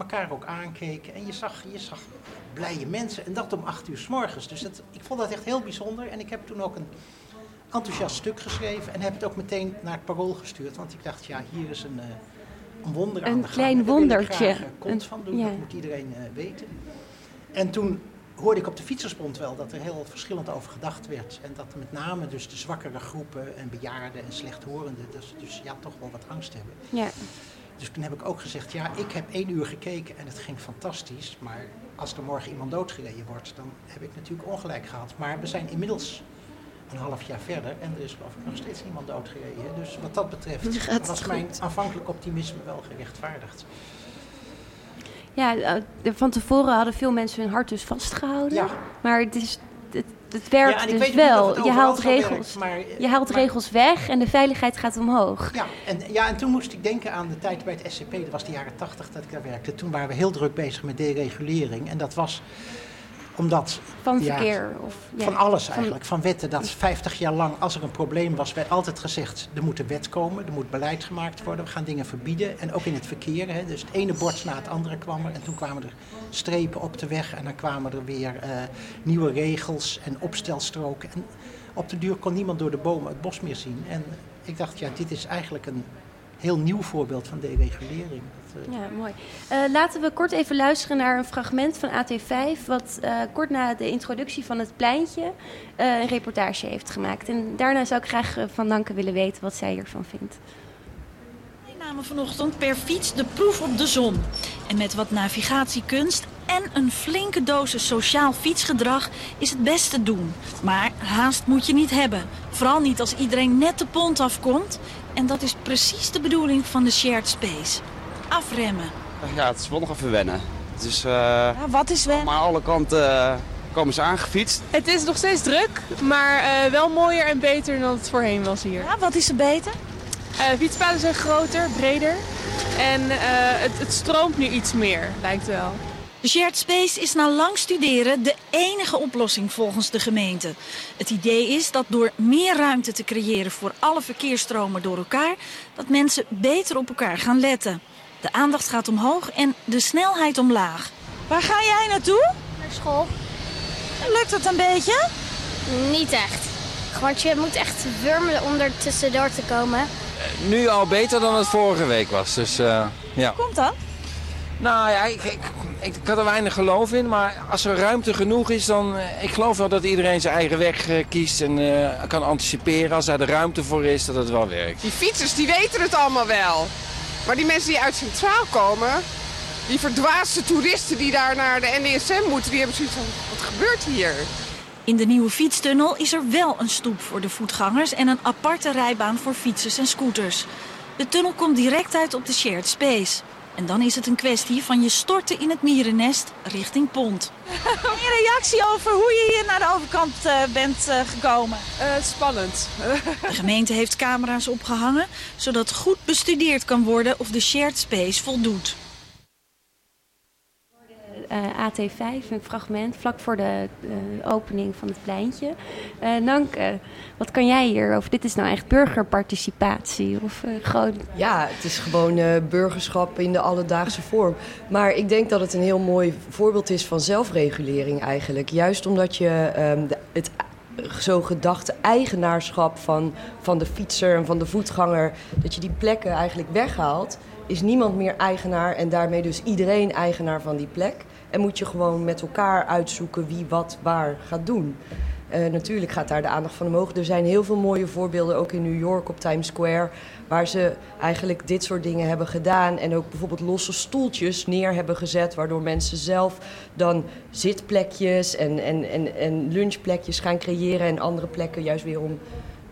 Speaker 8: elkaar ook aankeken. En je zag, je zag blije mensen en dat om acht uur s morgens. Dus dat, ik vond dat echt heel bijzonder en ik heb toen ook een enthousiast stuk geschreven en heb het ook meteen naar het parool gestuurd. Want ik dacht, ja, hier is een, eh, een wonder aan
Speaker 2: Een
Speaker 8: de gang.
Speaker 2: klein
Speaker 8: wil ik
Speaker 2: wondertje.
Speaker 8: graag, eh, kont van doen,
Speaker 2: ja.
Speaker 8: dat moet iedereen eh, weten. En toen hoorde ik op de Fietsersbond wel dat er heel verschillend over gedacht werd. En dat met name dus de zwakkere groepen en bejaarden en slechthorenden dus, dus ja, toch wel wat angst hebben.
Speaker 2: Ja,
Speaker 8: Dus toen heb ik ook gezegd, ja, ik heb één uur gekeken en het ging fantastisch. Maar als er morgen iemand doodgereden wordt, dan heb ik natuurlijk ongelijk gehad. Maar we zijn inmiddels een half jaar verder en er is geloof ik nog steeds niemand doodgereden. Dus wat dat betreft was mijn
Speaker 7: goed?
Speaker 8: aanvankelijk optimisme wel gerechtvaardigd.
Speaker 2: ja eh, van tevoren hadden veel mensen hun hart dus vastgehouden.
Speaker 8: Ja.
Speaker 2: Maar het is, het, werkt
Speaker 8: Ja,
Speaker 2: dus
Speaker 8: weet
Speaker 2: wel. Je haalt
Speaker 8: werkt,
Speaker 2: regels,
Speaker 8: maar,
Speaker 2: je haalt
Speaker 8: maar-
Speaker 2: regels weg en de veiligheid gaat omhoog.
Speaker 8: Ja en, ja, en toen moest ik denken aan de tijd bij het SCP. Dat was de jaren tachtig dat ik daar werkte. Toen waren we heel druk bezig met deregulering. En dat was omdat...
Speaker 2: Van
Speaker 8: ja,
Speaker 2: verkeer. Of, ja,
Speaker 8: Van alles eigenlijk, van wetten. Dat 50 jaar lang, als er een probleem was, werd altijd gezegd... er moet een wet komen, er moet beleid gemaakt worden. We gaan dingen verbieden. En ook in het verkeer. Hè. Dus het ene bord na het andere kwam er. En toen kwamen er strepen op de weg. En dan kwamen er weer eh, nieuwe regels en opstelstroken. En op de duur kon niemand door de bomen het bos meer zien. En ik dacht, ja, dit is eigenlijk een heel nieuw voorbeeld van deregulering. Dat, eh,
Speaker 2: Ja, mooi. Eh, laten we kort even luisteren naar een fragment van AT5, wat eh, kort na de introductie van het pleintje eh, een reportage heeft gemaakt. En daarna zou ik graag van Danke willen weten wat zij hiervan vindt.
Speaker 9: Wij namen vanochtend per fiets de proef op de zon. En met wat navigatiekunst en een flinke dosis sociaal fietsgedrag is het best te doen. Maar haast moet je niet hebben. Vooral niet als iedereen net de pont afkomt. En dat is precies de bedoeling van de shared space. Afremmen.
Speaker 10: Ja, het is wel nog even wennen. Het is, eh,
Speaker 9: Ja, wat is wel?
Speaker 10: maar aan alle kanten eh, komen ze aangefietst.
Speaker 11: Het is nog steeds druk, maar eh, wel mooier en beter dan het voorheen was hier.
Speaker 9: Ja, wat is er beter?
Speaker 11: Eh fietspaden zijn groter, breder en eh, het, het stroomt nu iets meer, lijkt wel.
Speaker 9: De shared space is na lang studeren de enige oplossing volgens de gemeente. Het idee is dat door meer ruimte te creëren voor alle verkeersstromen door elkaar, dat mensen beter op elkaar gaan letten. De aandacht gaat omhoog en de snelheid omlaag. Waar ga jij naartoe?
Speaker 12: Naar school.
Speaker 9: Lukt het een beetje?
Speaker 12: Niet echt. Want je moet echt wurmelen om er tussendoor te komen.
Speaker 13: Nu al beter dan het vorige week was. Dus eh, ja.
Speaker 9: Komt dat?
Speaker 13: Nou ja, ik, ik, ik, ik had er weinig geloof in. Maar als er ruimte genoeg is, dan... eh, ik geloof wel dat iedereen zijn eigen weg eh, kiest en eh, kan anticiperen. Als daar de ruimte voor is, dat het wel werkt.
Speaker 14: Die fietsers die weten het allemaal wel. Maar die mensen die uit Centraal komen, die verdwaasde toeristen die daar naar de NDSM moeten, die hebben zoiets van, wat gebeurt hier?
Speaker 9: In de nieuwe fietstunnel is er wel een stoep voor de voetgangers en een aparte rijbaan voor fietsers en scooters. De tunnel komt direct uit op de shared space. En dan is het een kwestie van je storten in het mierennest richting pont. Een reactie over hoe je hier naar de overkant eh, bent eh, gekomen?
Speaker 11: spannend.
Speaker 9: De gemeente heeft camera's opgehangen, zodat goed bestudeerd kan worden of de shared space voldoet.
Speaker 2: Eh, AT5, een fragment vlak voor de eh, opening van het pleintje. Eh Nanke, wat kan jij hierover? Dit is nou echt burgerparticipatie of eh, gewoon...
Speaker 3: Ja, het is gewoon eh, burgerschap in de alledaagse vorm. Maar ik denk dat het een heel mooi voorbeeld is van zelfregulering eigenlijk. Juist omdat je ehm, het zo gedachte eigenaarschap van, van de fietser en van de voetganger... dat je die plekken eigenlijk weghaalt, is niemand meer eigenaar... en daarmee dus iedereen eigenaar van die plek. En moet je gewoon met elkaar uitzoeken wie wat waar gaat doen. Eh, natuurlijk gaat daar de aandacht van omhoog. Er zijn heel veel mooie voorbeelden, ook in New York op Times Square, waar ze eigenlijk dit soort dingen hebben gedaan. En ook bijvoorbeeld losse stoeltjes neer hebben gezet, waardoor mensen zelf dan zitplekjes en, en, en, en lunchplekjes gaan creëren. En andere plekken juist weer om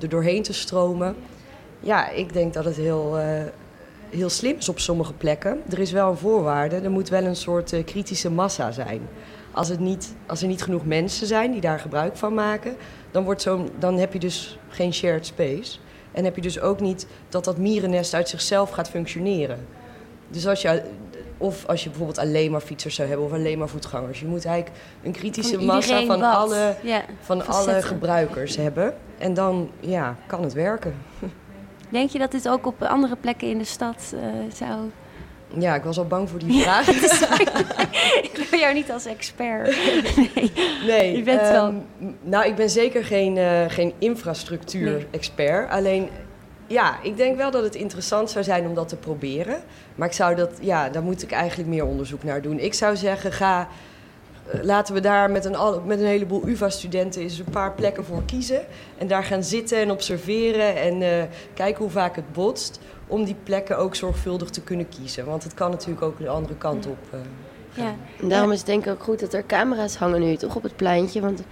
Speaker 3: er doorheen te stromen. Ja, ik denk dat het heel, eh, heel slim is op sommige plekken. Er is wel een voorwaarde, er moet wel een soort eh, kritische massa zijn. Als, het niet, als er niet genoeg mensen zijn die daar gebruik van maken, dan, wordt zo'n- dan heb je dus geen shared space. En heb je dus ook niet dat dat mierennest uit zichzelf gaat functioneren. Dus als je, of als je bijvoorbeeld alleen maar fietsers zou hebben of alleen maar voetgangers. Je moet eigenlijk een kritische massa van,
Speaker 2: wat.
Speaker 3: alle,
Speaker 2: Ja,
Speaker 3: van alle gebruikers hebben. En dan ja, kan het werken.
Speaker 2: Denk je dat dit ook op andere plekken in de stad eh, zou...
Speaker 3: Ja, ik was al bang voor die vraag.
Speaker 2: ik wil jou niet als expert. Nee,
Speaker 3: Nee,
Speaker 2: je bent wel...
Speaker 3: ehm, nou, ik ben zeker geen, eh, geen infrastructuur-expert. Alleen, ja, ik denk wel dat het interessant zou zijn om dat te proberen. Maar ik zou dat, ja, daar moet ik eigenlijk meer onderzoek naar doen. Ik zou zeggen, ga, laten we daar met een, met een heleboel UvA-studenten eens een paar plekken voor kiezen. En daar gaan zitten en observeren en eh, kijken hoe vaak het botst. Om die plekken ook zorgvuldig te kunnen kiezen. Want het kan natuurlijk ook de andere kant op. eh,
Speaker 2: Ja.
Speaker 7: En daarom is het denk ik ook goed dat er camera's hangen nu toch op het pleintje. Want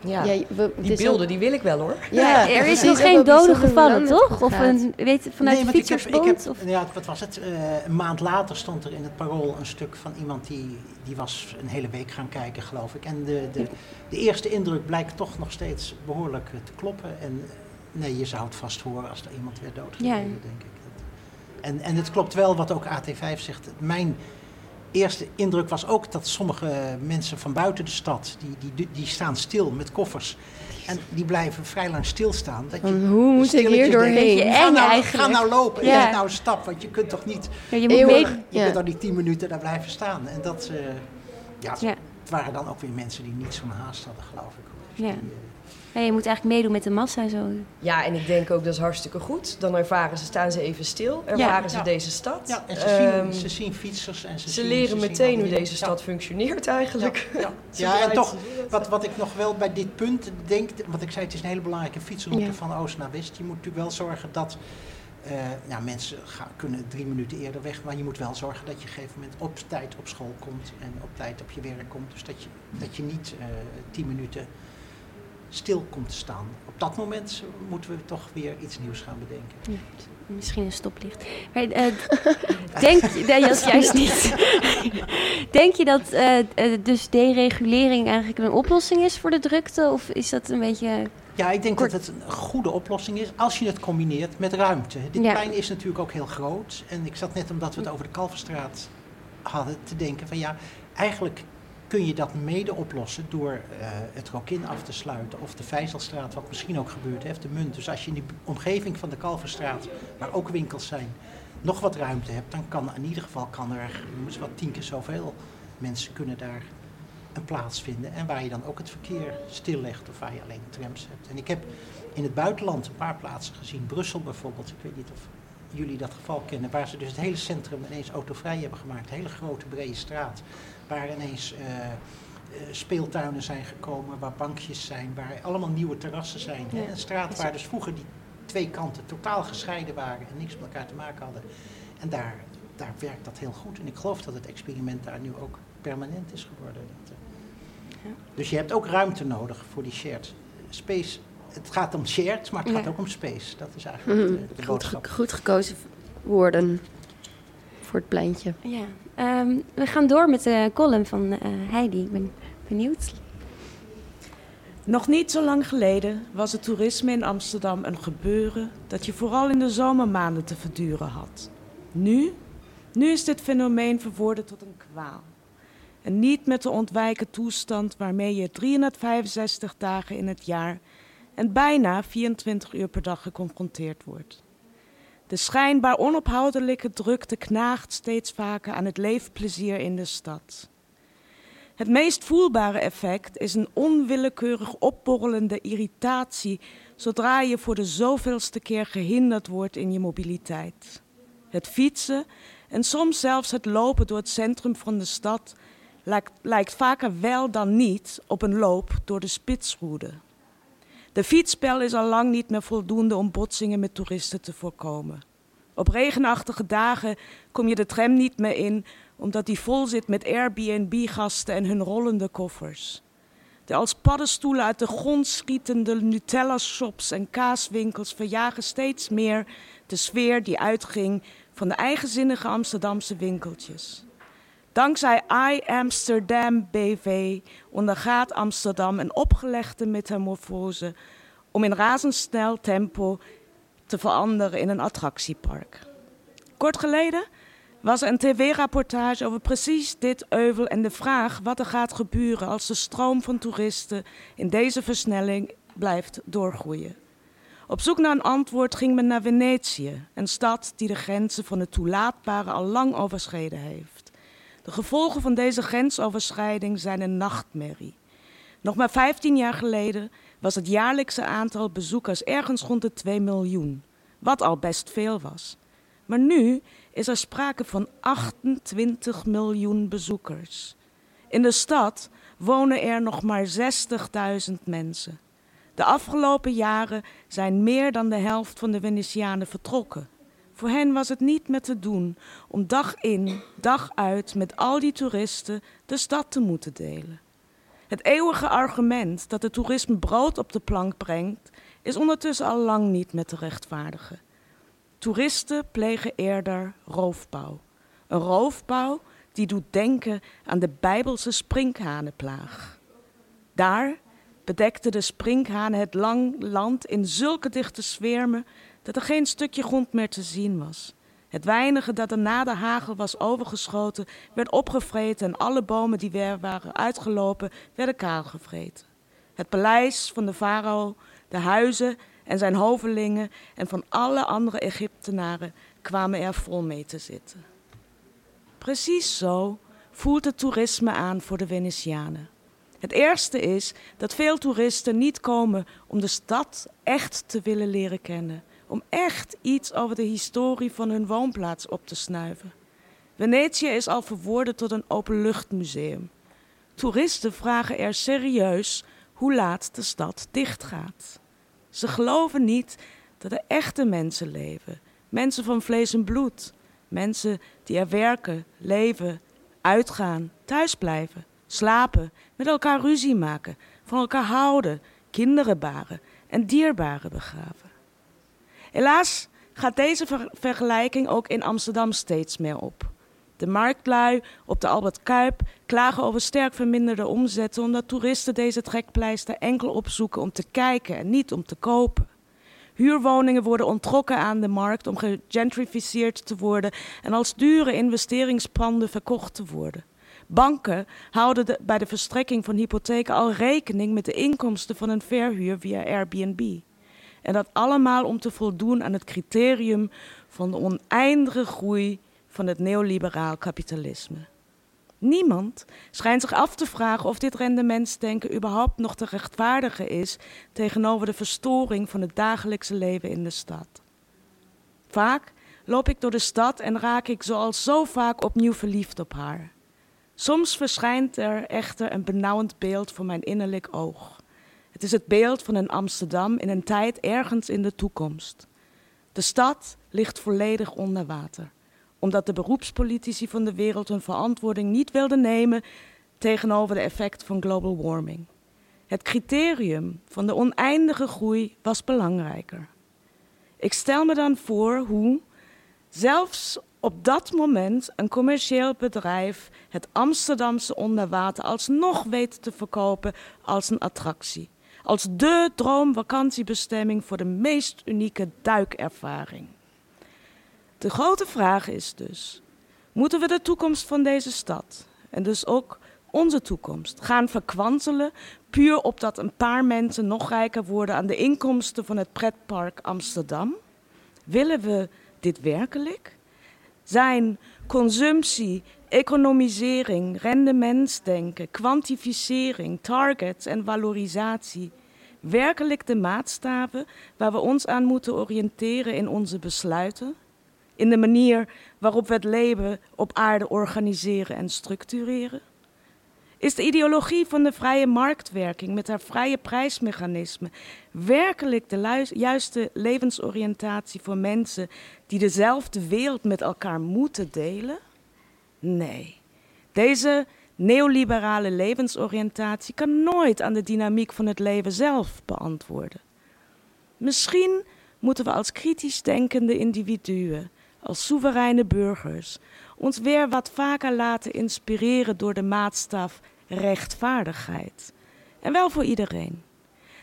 Speaker 3: Ja,
Speaker 7: Ja, we- het
Speaker 3: die beelden
Speaker 7: ook-
Speaker 3: die wil ik wel hoor.
Speaker 7: Ja,
Speaker 2: er is nog geen
Speaker 7: hoe
Speaker 2: gevallen, toch? Of
Speaker 7: gaat.
Speaker 2: een, weet, vanuit
Speaker 8: Nee,
Speaker 2: de fietsersbond? Of?
Speaker 8: Ja, wat was het? Eh, een maand later stond er in het parool een stuk van iemand die, die was een hele week gaan kijken, geloof ik. En de, de, de eerste indruk blijkt toch nog steeds behoorlijk eh, te kloppen. En eh, nee, je zou het vast horen als er iemand werd doodgereden,
Speaker 2: Ja.
Speaker 8: denk ik. En, en het klopt wel wat ook AT5 zegt. Mijn eerste indruk was ook dat sommige mensen van buiten de stad, die, die, die staan stil met koffers. En die blijven vrij lang stilstaan. Dat je
Speaker 7: hoe moet ik hier doorheen?
Speaker 8: denkt, Ga nou, ga nou lopen en
Speaker 2: Ja.
Speaker 8: zet nou een stap, want je kunt toch niet...
Speaker 2: Ja, je moet
Speaker 8: eeuwig-
Speaker 2: mee-
Speaker 8: je
Speaker 2: ja.
Speaker 8: kunt dan niet tien minuten daar blijven staan. En dat, eh, ja,
Speaker 2: Ja.
Speaker 8: het waren dan ook weer mensen die niet zo'n haast hadden, geloof ik.
Speaker 2: Ja. Ja, je moet eigenlijk meedoen met de massa zo.
Speaker 3: Ja, en ik denk ook dat is hartstikke goed. Dan ervaren ze, staan ze even stil, ervaren ze
Speaker 8: Ja.
Speaker 3: deze stad.
Speaker 8: Ja, en ze,
Speaker 3: Ehm,
Speaker 8: zien, ze zien fietsers en ze,
Speaker 3: ze
Speaker 8: zien,
Speaker 3: leren
Speaker 8: ze
Speaker 3: meteen hoe deze
Speaker 8: ja.
Speaker 3: stad functioneert eigenlijk.
Speaker 8: Ja, en toch, wat, wat ik nog wel bij dit punt denk, want ik zei het is een hele belangrijke fietsroute
Speaker 3: Ja.
Speaker 8: van oost naar west. Je moet natuurlijk wel zorgen dat, ja, mensen gaan, kunnen drie minuten eerder weg, maar je moet wel zorgen dat je op een gegeven moment op tijd op school komt en op tijd op je werk komt. Dus dat je, dat je niet eh, tien minuten stil komt te staan. Op dat moment moeten we toch weer iets nieuws gaan bedenken.
Speaker 2: Ja, misschien een stoplicht. Maar, eh, denk, nee, dat is juist niet. denk je dat eh, eh, dus deregulering eigenlijk een oplossing is voor de drukte? Of is dat een beetje...
Speaker 8: Ja, ik denk dat het een goede oplossing is als je het combineert met ruimte. Dit
Speaker 2: Ja.
Speaker 8: plein is natuurlijk ook heel groot. En ik zat net, omdat we het over de Kalverstraat hadden, te denken van ja, eigenlijk kun je dat mede oplossen door eh, het Rokin af te sluiten. Of de Vijzelstraat, wat misschien ook gebeurd heeft, de Munt. Dus als je in die omgeving van de Kalverstraat, waar ook winkels zijn, nog wat ruimte hebt, dan kan in ieder geval kan er wat tien keer zoveel mensen kunnen daar een plaats vinden. En waar je dan ook het verkeer stillegt of waar je alleen trams hebt. En ik heb in het buitenland een paar plaatsen gezien, Brussel bijvoorbeeld, ik weet niet of jullie dat geval kennen, waar ze dus het hele centrum ineens autovrij hebben gemaakt. Een hele grote brede straat, waar ineens eh, eh, speeltuinen zijn gekomen, waar bankjes zijn, waar allemaal nieuwe terrassen zijn. hè.
Speaker 2: Ja.
Speaker 8: Een straat waar dus vroeger die twee kanten totaal gescheiden waren en niks met elkaar te maken hadden. En daar, daar werkt dat heel goed. En ik geloof dat het experiment daar nu ook permanent is geworden. Dat, eh, Dus je hebt ook ruimte nodig voor die shared space. Het gaat om shared, maar het gaat
Speaker 7: Ja.
Speaker 8: ook om space. Dat is eigenlijk
Speaker 7: Mhm.
Speaker 8: de, de
Speaker 7: Goed,
Speaker 8: boodschap.
Speaker 7: goed gekozen woorden voor het pleintje.
Speaker 2: Ja. Ehm, we gaan door met de column van eh, Heidi. Ik ben benieuwd.
Speaker 15: Nog niet zo lang geleden was het toerisme in Amsterdam een gebeuren dat je vooral in de zomermaanden te verduren had. Nu, nu is dit fenomeen verworden tot een kwaal. En niet met de ontwijken toestand waarmee je 365 dagen in het jaar en bijna 24 uur per dag geconfronteerd wordt. De schijnbaar onophoudelijke drukte knaagt steeds vaker aan het leefplezier in de stad. Het meest voelbare effect is een onwillekeurig opborrelende irritatie zodra je voor de zoveelste keer gehinderd wordt in je mobiliteit. Het fietsen en soms zelfs het lopen door het centrum van de stad lijkt, lijkt vaker wel dan niet op een loop door de spitsroede. De fietsspel is al lang niet meer voldoende om botsingen met toeristen te voorkomen. Op regenachtige dagen kom je de tram niet meer in omdat die vol zit met Airbnb-gasten en hun rollende koffers. De als paddenstoelen uit de grond schietende Nutella-shops en kaaswinkels verjagen steeds meer de sfeer die uitging van de eigenzinnige Amsterdamse winkeltjes. Dankzij I Amsterdam BV ondergaat Amsterdam een opgelegde metamorfose om in razendsnel tempo te veranderen in een attractiepark. Kort geleden was er een tv-rapportage over precies dit euvel en de vraag wat er gaat gebeuren als de stroom van toeristen in deze versnelling blijft doorgroeien. Op zoek naar een antwoord ging men naar Venetië, een stad die de grenzen van het toelaatbare al lang overschreden heeft. De gevolgen van deze grensoverschrijding zijn een nachtmerrie. Nog maar 15 jaar geleden was het jaarlijkse aantal bezoekers ergens rond de 2 miljoen, wat al best veel was. Maar nu is er sprake van 28 miljoen bezoekers. In de stad wonen er nog maar 60.000 mensen. De afgelopen jaren zijn meer dan de helft van de Venetianen vertrokken. Voor hen was het niet meer te doen om dag in, dag uit met al die toeristen de stad te moeten delen. Het eeuwige argument dat het toerisme brood op de plank brengt, is ondertussen al lang niet meer te rechtvaardigen. Toeristen plegen eerder roofbouw. Een roofbouw die doet denken aan de Bijbelse sprinkhanenplaag. Daar bedekten de sprinkhanen het lang land in zulke dichte zwermen dat er geen stukje grond meer te zien was. Het weinige dat er na de hagel was overgeschoten, werd opgevreten en alle bomen die weer waren uitgelopen, werden kaalgevreten. Het paleis van de farao, de huizen en zijn hovelingen en van alle andere Egyptenaren kwamen er vol mee te zitten. Precies zo voelt het toerisme aan voor de Venetianen. Het eerste is dat veel toeristen niet komen om de stad echt te willen leren kennen, om echt iets over de historie van hun woonplaats op te snuiven. Venetië is al verworden tot een openluchtmuseum. Toeristen vragen er serieus hoe laat de stad dichtgaat. Ze geloven niet dat er echte mensen leven, mensen van vlees en bloed, mensen die er werken, leven, uitgaan, thuisblijven, slapen, met elkaar ruzie maken, van elkaar houden, kinderen baren en dierbaren begraven. Helaas gaat deze vergelijking ook in Amsterdam steeds meer op. De marktlui op de Albert Kuip klagen over sterk verminderde omzetten omdat toeristen deze trekpleister enkel opzoeken om te kijken en niet om te kopen. Huurwoningen worden onttrokken aan de markt om gegentrificeerd te worden en als dure investeringspanden verkocht te worden. Banken houden bij de verstrekking van hypotheken al rekening met de inkomsten van een verhuur via Airbnb. En dat allemaal om te voldoen aan het criterium van de oneindige groei van het neoliberaal kapitalisme. Niemand schijnt zich af te vragen of dit rendementsdenken überhaupt nog te rechtvaardigen is tegenover de verstoring van het dagelijkse leven in de stad. Vaak loop ik door de stad en raak ik zoals zo vaak opnieuw verliefd op haar. Soms verschijnt er echter een benauwend beeld voor mijn innerlijk oog. Het is het beeld van een Amsterdam in een tijd ergens in de toekomst. De stad ligt volledig onder water, omdat de beroepspolitici van de wereld hun verantwoording niet wilden nemen tegenover de effecten van global warming. Het criterium van de oneindige groei was belangrijker. Ik stel me dan voor hoe, zelfs op dat moment een commercieel bedrijf het Amsterdamse onderwater alsnog weet te verkopen als een attractie. Als dé droomvakantiebestemming voor de meest unieke duikervaring. De grote vraag is dus: moeten we de toekomst van deze stad en dus ook onze toekomst gaan verkwanselen puur opdat een paar mensen nog rijker worden aan de inkomsten van het pretpark Amsterdam? Willen we dit werkelijk? zijn consumptie, economisering, rendementsdenken, kwantificering, targets en valorisatie werkelijk de maatstaven waar we ons aan moeten oriënteren in onze besluiten? In de manier waarop we het leven op aarde organiseren en structureren? Is de ideologie van de vrije marktwerking met haar vrije prijsmechanisme werkelijk de juiste levensoriëntatie voor mensen die dezelfde wereld met elkaar moeten delen? Nee. Deze neoliberale levensoriëntatie kan nooit aan de dynamiek van het leven zelf beantwoorden. Misschien moeten we als kritisch denkende individuen, als soevereine burgers, ons weer wat vaker laten inspireren door de maatstaf rechtvaardigheid. En wel voor iedereen.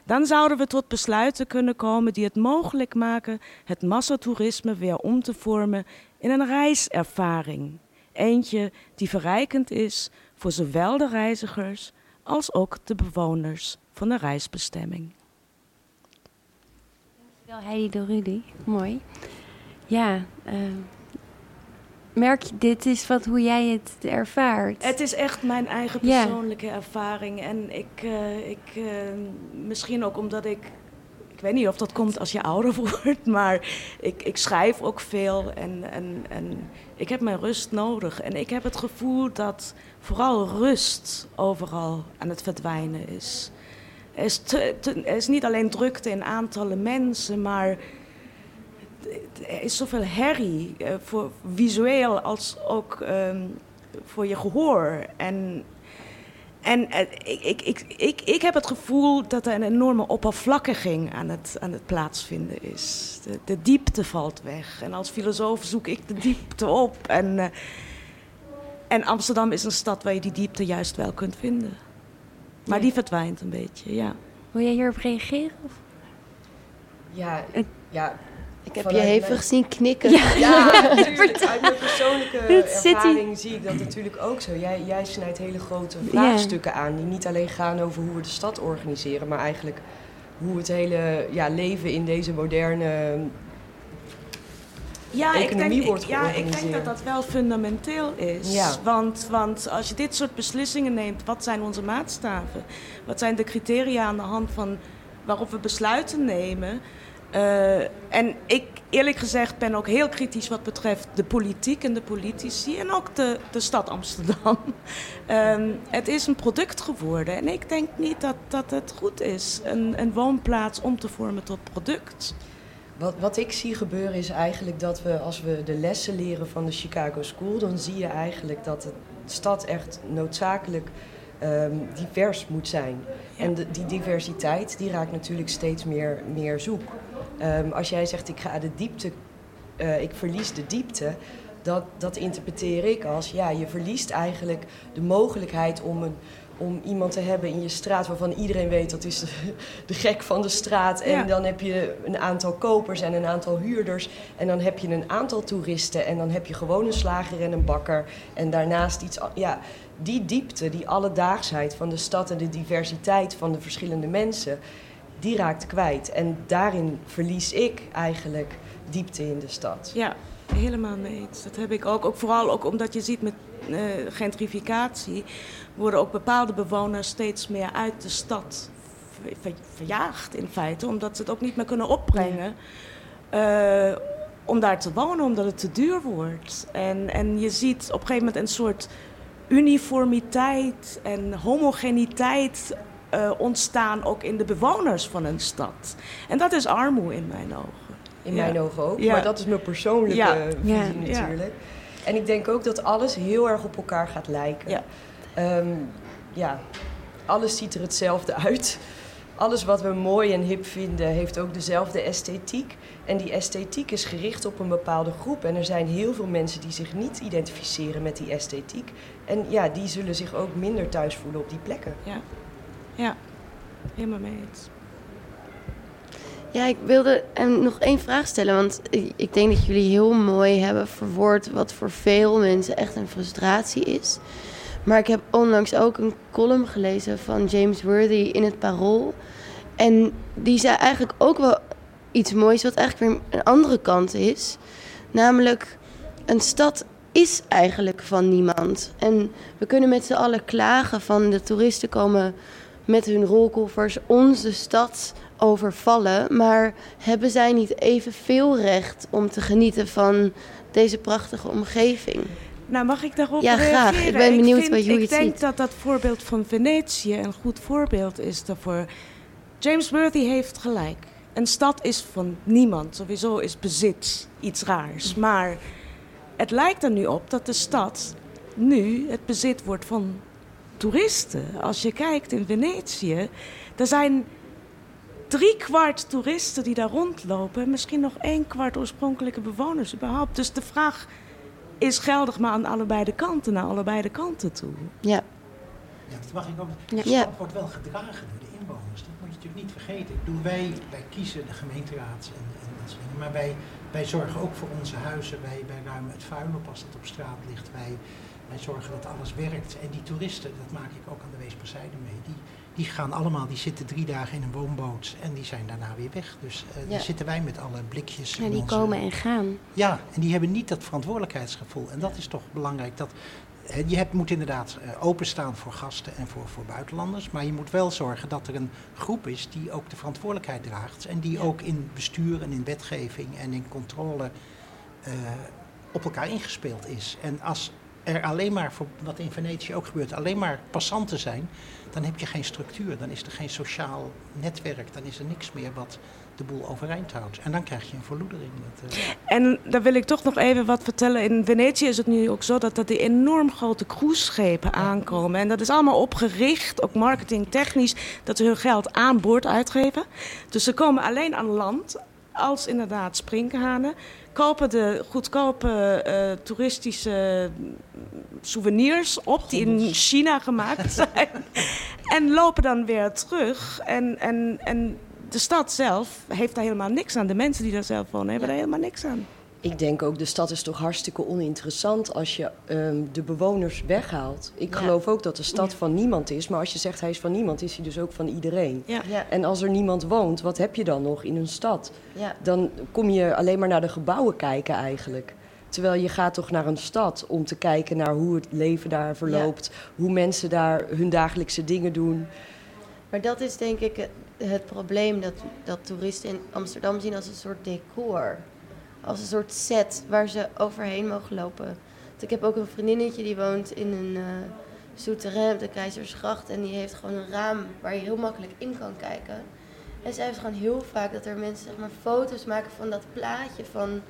Speaker 15: Dan zouden we tot besluiten kunnen komen die het mogelijk maken het massatoerisme weer om te vormen in een reiservaring. Eentje die verrijkend is voor zowel de reizigers als ook de bewoners van de reisbestemming.
Speaker 2: Dankjewel Heidi Dorudi. Mooi. Ja, uh, merk je, dit is wat, hoe jij het ervaart.
Speaker 15: Het is echt mijn eigen persoonlijke ervaring. En ik, uh, ik uh, misschien ook omdat ik weet niet of dat komt als je ouder wordt, maar ik, ik schrijf ook veel en, en, en ik heb mijn rust nodig. En ik heb het gevoel dat vooral rust overal aan het verdwijnen is. Er is, te, is niet alleen drukte in aantallen mensen, maar er is zoveel herrie, uh, voor visueel als ook um, voor je gehoor. En En eh, ik, ik, ik, ik, ik heb het gevoel dat er een enorme oppervlakkiging aan het, aan het plaatsvinden is. De, de diepte valt weg. En als filosoof zoek ik de diepte op. En, eh, en Amsterdam is een stad waar je die diepte juist wel kunt vinden. Maar
Speaker 2: Ja.
Speaker 15: die verdwijnt een beetje, ja.
Speaker 2: Wil jij hierop reageren? Of?
Speaker 3: Ja, ja.
Speaker 7: Ik heb je hevig
Speaker 3: mijn-
Speaker 7: zien knikken.
Speaker 2: Ja.
Speaker 3: Ja, natuurlijk. Uit mijn persoonlijke ervaring zie ik dat natuurlijk ook zo. Jij, jij snijdt hele grote vraagstukken aan die niet alleen gaan over hoe we de stad organiseren, maar eigenlijk hoe het hele ja, leven in deze moderne
Speaker 15: Ja, ik
Speaker 3: economie
Speaker 15: denk,
Speaker 3: wordt
Speaker 15: ja, ik denk
Speaker 3: georganiseerd.
Speaker 15: dat dat wel fundamenteel is.
Speaker 3: Ja.
Speaker 15: Want, want als je dit soort beslissingen neemt, wat zijn onze maatstaven? Wat zijn de criteria aan de hand van waarop we besluiten nemen? Eh, en ik, eerlijk gezegd, ben ook heel kritisch wat betreft de politiek en de politici en ook de, de stad Amsterdam. Ehm, het is een product geworden en ik denk niet dat, dat het goed is, een, een woonplaats om te vormen tot product.
Speaker 3: Wat, wat ik zie gebeuren is eigenlijk dat we, als we de lessen leren van de Chicago School, dan zie je eigenlijk dat de stad echt noodzakelijk ehm, divers moet zijn. En de- die diversiteit die raakt natuurlijk steeds meer, meer zoek. Ehm, als jij zegt ik ga de diepte, eh, ik verlies de diepte, dat, dat interpreteer ik als ja, je verliest eigenlijk de mogelijkheid om een om iemand te hebben in je straat waarvan iedereen weet dat is de, de gek van de straat. En
Speaker 15: Ja.
Speaker 3: dan heb je een aantal kopers en een aantal huurders. En dan heb je een aantal toeristen. En dan heb je gewoon een slager en een bakker. En daarnaast iets. Ja, die diepte, die alledaagsheid van de stad en de diversiteit van de verschillende mensen, die raakt kwijt. En daarin verlies ik eigenlijk diepte in de stad.
Speaker 15: Ja, helemaal mee. Dat heb ik ook. ook vooral ook omdat je ziet met eh, gentrificatie worden ook bepaalde bewoners steeds meer uit de stad ver- ver- verjaagd in feite, omdat ze het ook niet meer kunnen opbrengen. eh, om daar te wonen, omdat het te duur wordt. En, en je ziet op een gegeven moment een soort uniformiteit en homogeniteit eh, ontstaan ook in de bewoners van een stad. En dat is armoede in mijn ogen.
Speaker 3: In
Speaker 15: Ja.
Speaker 3: mijn ogen ook.
Speaker 15: Ja.
Speaker 3: Maar dat is mijn persoonlijke
Speaker 15: Ja.
Speaker 3: visie
Speaker 15: Ja.
Speaker 3: natuurlijk. En ik denk ook dat alles heel erg op elkaar gaat lijken.
Speaker 15: Ja.
Speaker 3: Ehm, ja, alles ziet er hetzelfde uit. Alles wat we mooi en hip vinden heeft ook dezelfde esthetiek. En die esthetiek is gericht op een bepaalde groep. En er zijn heel veel mensen die zich niet identificeren met die esthetiek. En ja, die zullen zich ook minder thuis voelen op die plekken.
Speaker 15: Ja, ja. helemaal mee eens.
Speaker 7: Ja, ik wilde hem nog één vraag stellen. Want ik, denk dat jullie heel mooi hebben verwoord wat voor veel mensen echt een frustratie is. Maar ik heb onlangs ook een column gelezen van James Worthy in het Parool. En die zei eigenlijk ook wel iets moois, wat eigenlijk weer een andere kant is. Namelijk, een stad is eigenlijk van niemand. En we kunnen met z'n allen klagen van de toeristen komen met hun rolkoffers onze stad overvallen. Maar hebben zij niet evenveel recht om te genieten van deze prachtige omgeving?
Speaker 15: Nou, mag ik daarop
Speaker 7: Ja,
Speaker 15: reageren?
Speaker 7: graag. Ik ben benieuwd
Speaker 15: vind-
Speaker 7: wat- hoe je
Speaker 15: Ik
Speaker 7: het
Speaker 15: denk
Speaker 7: ziet.
Speaker 15: dat dat voorbeeld van Venetië een goed voorbeeld is daarvoor. James Worthy heeft gelijk. Een stad is van niemand. Sowieso is bezit iets raars. Maar het lijkt er nu op dat de stad nu het bezit wordt van toeristen. Als je kijkt in Venetië, er zijn drie kwart toeristen die daar rondlopen. en Misschien nog één kwart oorspronkelijke bewoners überhaupt. Dus de vraag is geldig maar aan allebei de kanten, naar allebei de kanten toe.
Speaker 7: Ja.
Speaker 8: Ja, dat mag ik ook.
Speaker 7: Ja.
Speaker 8: De
Speaker 7: Ja.
Speaker 8: wordt wel gedragen door de inwoners. Dat moet je natuurlijk niet vergeten. Bedoel, wij, wij kiezen de gemeenteraad en, en dat soort dingen. Maar wij, wij zorgen ook voor onze huizen. Wij, wij ruimen het vuil op als het op straat ligt. Wij, wij zorgen dat alles werkt. En die toeristen, dat maak ik ook aan de Weesperzijde mee. Die, die gaan allemaal, die zitten drie dagen in een woonboot en die zijn daarna weer weg. Dus
Speaker 2: Ja.
Speaker 8: daar zitten wij met alle blikjes.
Speaker 2: Ja, die
Speaker 8: onze-
Speaker 2: komen en gaan.
Speaker 8: ja, en die hebben niet dat verantwoordelijkheidsgevoel. En dat is toch belangrijk. Dat, je hebt, moet inderdaad eh, openstaan voor gasten en voor, voor buitenlanders. Maar je moet wel zorgen dat er een groep is die ook de verantwoordelijkheid draagt. En die ook in bestuur en in wetgeving en in controle eh, op elkaar ingespeeld is. En als er alleen maar, voor wat in Venetië ook gebeurt, alleen maar passanten zijn, dan heb je geen structuur. Dan is er geen sociaal netwerk. Dan is er niks meer wat de boel overeind houdt. En dan krijg je een verloedering. Dat, eh,
Speaker 15: En daar wil ik toch nog even wat vertellen. In Venetië is het nu ook zo dat, dat die enorm grote cruiseschepen aankomen. En dat is allemaal opgericht, ook marketingtechnisch, dat ze hun geld aan boord uitgeven. Dus ze komen alleen aan land als inderdaad sprinkhanen. Kopen de goedkope eh, toeristische souvenirs op die in China gemaakt zijn. en lopen dan weer terug. En, en, en de stad zelf heeft daar helemaal niks aan. De mensen die daar zelf wonen hebben daar helemaal niks aan.
Speaker 3: Ik denk ook, de stad is toch hartstikke oninteressant als je ehm, de bewoners weghaalt. Ik
Speaker 7: Ja.
Speaker 3: geloof ook dat de stad van niemand is, maar als je zegt hij is van niemand, is hij dus ook van iedereen.
Speaker 15: Ja.
Speaker 7: Ja.
Speaker 3: En als er niemand woont, wat heb je dan nog in een stad?
Speaker 7: Ja.
Speaker 3: Dan kom je alleen maar naar de gebouwen kijken eigenlijk. Terwijl je gaat toch naar een stad om te kijken naar hoe het leven daar verloopt, hoe mensen daar hun dagelijkse dingen doen.
Speaker 7: Maar dat is denk ik het, het probleem dat, dat toeristen in Amsterdam zien als een soort decor. Als een soort set waar ze overheen mogen lopen. Want ik heb ook een vriendinnetje die woont in een eh souterrain op de Keizersgracht. En die heeft gewoon een raam waar je heel makkelijk in kan kijken. En zij heeft gewoon heel vaak dat er mensen zeg maar, foto's maken van dat plaatje van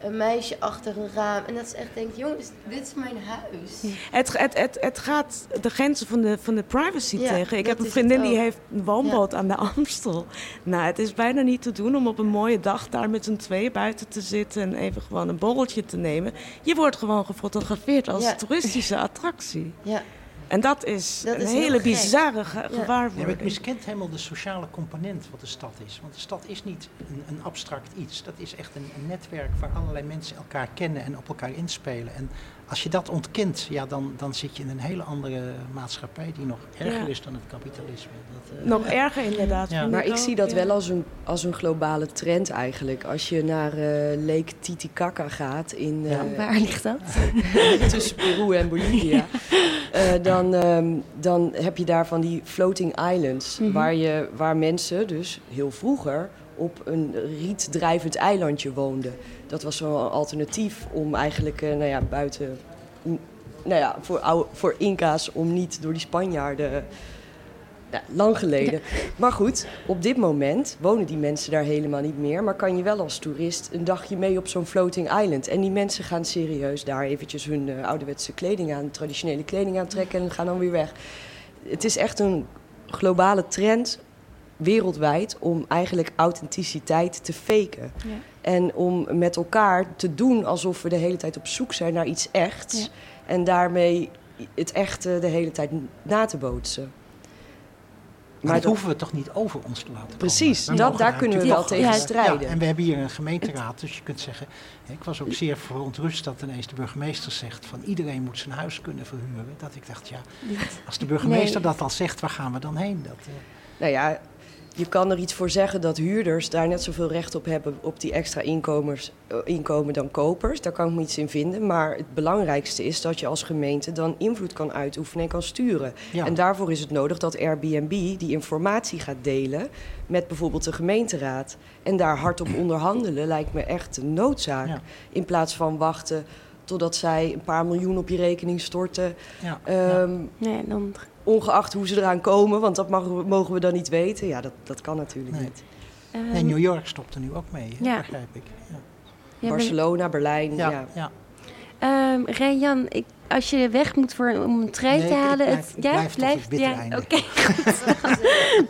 Speaker 7: een meisje achter een raam. En dat ze echt denkt, jongens, dit is mijn huis.
Speaker 15: Het, het, het, het gaat de grenzen van de, van de privacy
Speaker 7: Ja,
Speaker 15: tegen. Ik heb een vriendin die heeft een woonboot aan de Amstel. Nou, het is bijna niet te doen om op een mooie dag daar met z'n tweeën buiten te zitten en even gewoon een borreltje te nemen. Je wordt gewoon gefotografeerd als
Speaker 7: Ja.
Speaker 15: toeristische attractie.
Speaker 7: Ja.
Speaker 15: En dat is
Speaker 7: Dat
Speaker 15: een
Speaker 7: is
Speaker 15: hele bizarre ge-
Speaker 7: Ja.
Speaker 8: Ja, maar
Speaker 15: gewaarwording.
Speaker 8: het miskent helemaal de sociale component wat de stad is. Want de stad is niet een, een abstract iets. Dat is echt een, een netwerk waar allerlei mensen elkaar kennen en op elkaar inspelen. En als je dat ontkent, ja, dan, dan zit je in een hele andere maatschappij die nog erger
Speaker 15: Ja.
Speaker 8: is dan het kapitalisme. Dat, eh,
Speaker 15: Nog erger inderdaad.
Speaker 8: Ja.
Speaker 3: Maar ik
Speaker 15: ook,
Speaker 3: zie dat
Speaker 15: ja.
Speaker 3: wel als een, als een globale trend eigenlijk. Als je naar eh Lake Titicaca gaat in, eh,
Speaker 2: Waar ligt dat?
Speaker 3: tussen Peru en Bolivia, eh, dan, ehm, dan heb je daar van die floating islands.
Speaker 2: Mhm.
Speaker 3: waar, je, waar mensen dus heel vroeger op een rietdrijvend eilandje woonden. Dat was wel een alternatief om eigenlijk eh, nou ja, buiten... nou ja, voor, oude, voor Inca's om niet door die Spanjaarden... Ja, lang geleden. Maar goed, op dit moment wonen die mensen daar helemaal niet meer. Maar kan je wel als toerist een dagje mee op zo'n floating island. En die mensen gaan serieus daar eventjes hun eh, ouderwetse kleding aan, traditionele kleding aantrekken en gaan dan weer weg. Het is echt een globale trend wereldwijd om eigenlijk authenticiteit te faken.
Speaker 2: Ja.
Speaker 3: En om met elkaar te doen alsof we de hele tijd op zoek zijn naar iets echts.
Speaker 2: Ja.
Speaker 3: En daarmee het echte de hele tijd na te bootsen.
Speaker 8: Maar dat
Speaker 3: dat-
Speaker 8: hoeven we toch niet over ons te laten.
Speaker 3: Precies, dat- daar
Speaker 8: daar
Speaker 3: kunnen we wel tegen strijden.
Speaker 8: Ja, en we hebben hier een gemeenteraad, dus je kunt zeggen... Ik was ook zeer verontrust dat ineens de burgemeester zegt... van iedereen moet zijn huis kunnen verhuren. Dat ik dacht, ja, als de burgemeester
Speaker 3: Nee.
Speaker 8: dat al zegt, waar gaan we dan heen? Dat, eh,
Speaker 3: Nou ja, je kan er iets voor zeggen dat huurders daar net zoveel recht op hebben op die extra inkomens, eh, inkomen dan kopers. Daar kan ik me iets in vinden. Maar het belangrijkste is dat je als gemeente dan invloed kan uitoefenen en kan sturen.
Speaker 8: Ja.
Speaker 3: En daarvoor is het nodig dat Airbnb die informatie gaat delen met bijvoorbeeld de gemeenteraad. En daar hard op onderhandelen lijkt me echt een noodzaak.
Speaker 8: Ja.
Speaker 3: In plaats van wachten totdat zij een paar miljoen op je rekening storten.
Speaker 8: Ja,
Speaker 3: Ehm,
Speaker 2: Nee, dan...
Speaker 3: Ongeacht hoe ze eraan komen, want dat mogen we, mogen we dan niet weten. Ja, dat, dat kan natuurlijk
Speaker 8: Nee.
Speaker 3: niet.
Speaker 2: ehm,
Speaker 8: nee, New York stopt er nu ook mee,
Speaker 2: Ja.
Speaker 8: begrijp ik. Ja,
Speaker 3: Barcelona, Berlijn, ja.
Speaker 8: ja. ja.
Speaker 2: Ehm Jan, ik, als je weg moet voor, om een trui
Speaker 8: Nee,
Speaker 2: te halen...
Speaker 8: blijf-
Speaker 2: het, ja,
Speaker 8: blijf tot het
Speaker 2: blijft-
Speaker 8: bittere
Speaker 2: ja. Oké,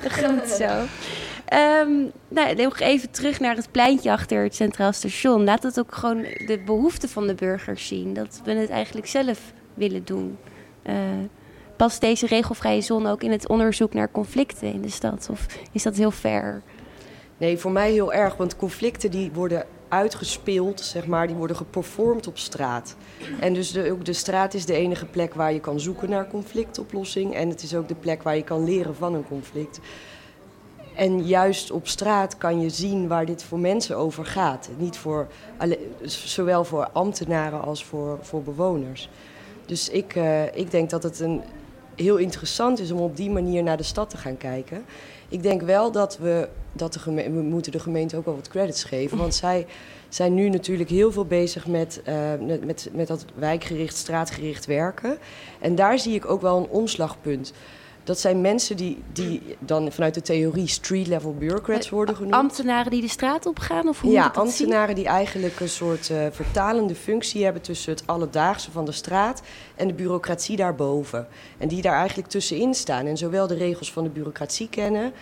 Speaker 2: goed. goed zo. Ehm, nou, nog even terug naar het pleintje achter het Centraal Station. Laat het ook gewoon de behoeften van de burgers zien. Dat we het eigenlijk zelf willen doen. Eh, past deze regelvrije zone ook in het onderzoek naar conflicten in de stad? Of is dat heel ver?
Speaker 3: Nee, voor mij heel erg, want conflicten die worden uitgespeeld, zeg maar, die worden geperformd op straat. En dus de, ook de straat is de enige plek waar je kan zoeken naar conflictoplossing. En het is ook de plek waar je kan leren van een conflict. En juist op straat kan je zien waar dit voor mensen over gaat. Niet voor, zowel voor ambtenaren als voor, voor bewoners. Dus ik, eh, ik denk dat het een, heel interessant is om op die manier naar de stad te gaan kijken. Ik denk wel dat we, dat de gemeente, we moeten de gemeente ook wel wat credits geven. Want zij zijn nu natuurlijk heel veel bezig met, uh, met, met dat wijkgericht, straatgericht werken. En daar zie ik ook wel een omslagpunt. Dat zijn mensen die, die dan vanuit de theorie street-level bureaucrats worden genoemd.
Speaker 2: Ambtenaren die de straat opgaan? Of hoe
Speaker 3: ja, ambtenaren
Speaker 2: zien?
Speaker 3: die eigenlijk een soort uh, vertalende functie hebben tussen het alledaagse van de straat en de bureaucratie daarboven. En die daar eigenlijk tussenin staan. En zowel de regels van de bureaucratie kennen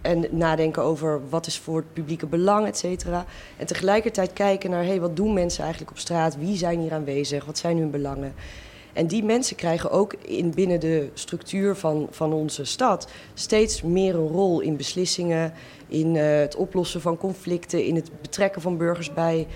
Speaker 3: en nadenken over wat is voor het publieke belang, et cetera. En tegelijkertijd kijken naar, hey, wat doen mensen eigenlijk op straat? Wie zijn hier aanwezig? Wat zijn hun belangen? En die mensen krijgen ook in, binnen de structuur van, van onze stad steeds meer een rol in beslissingen, in uh, het oplossen van conflicten, in het betrekken van burgers bij,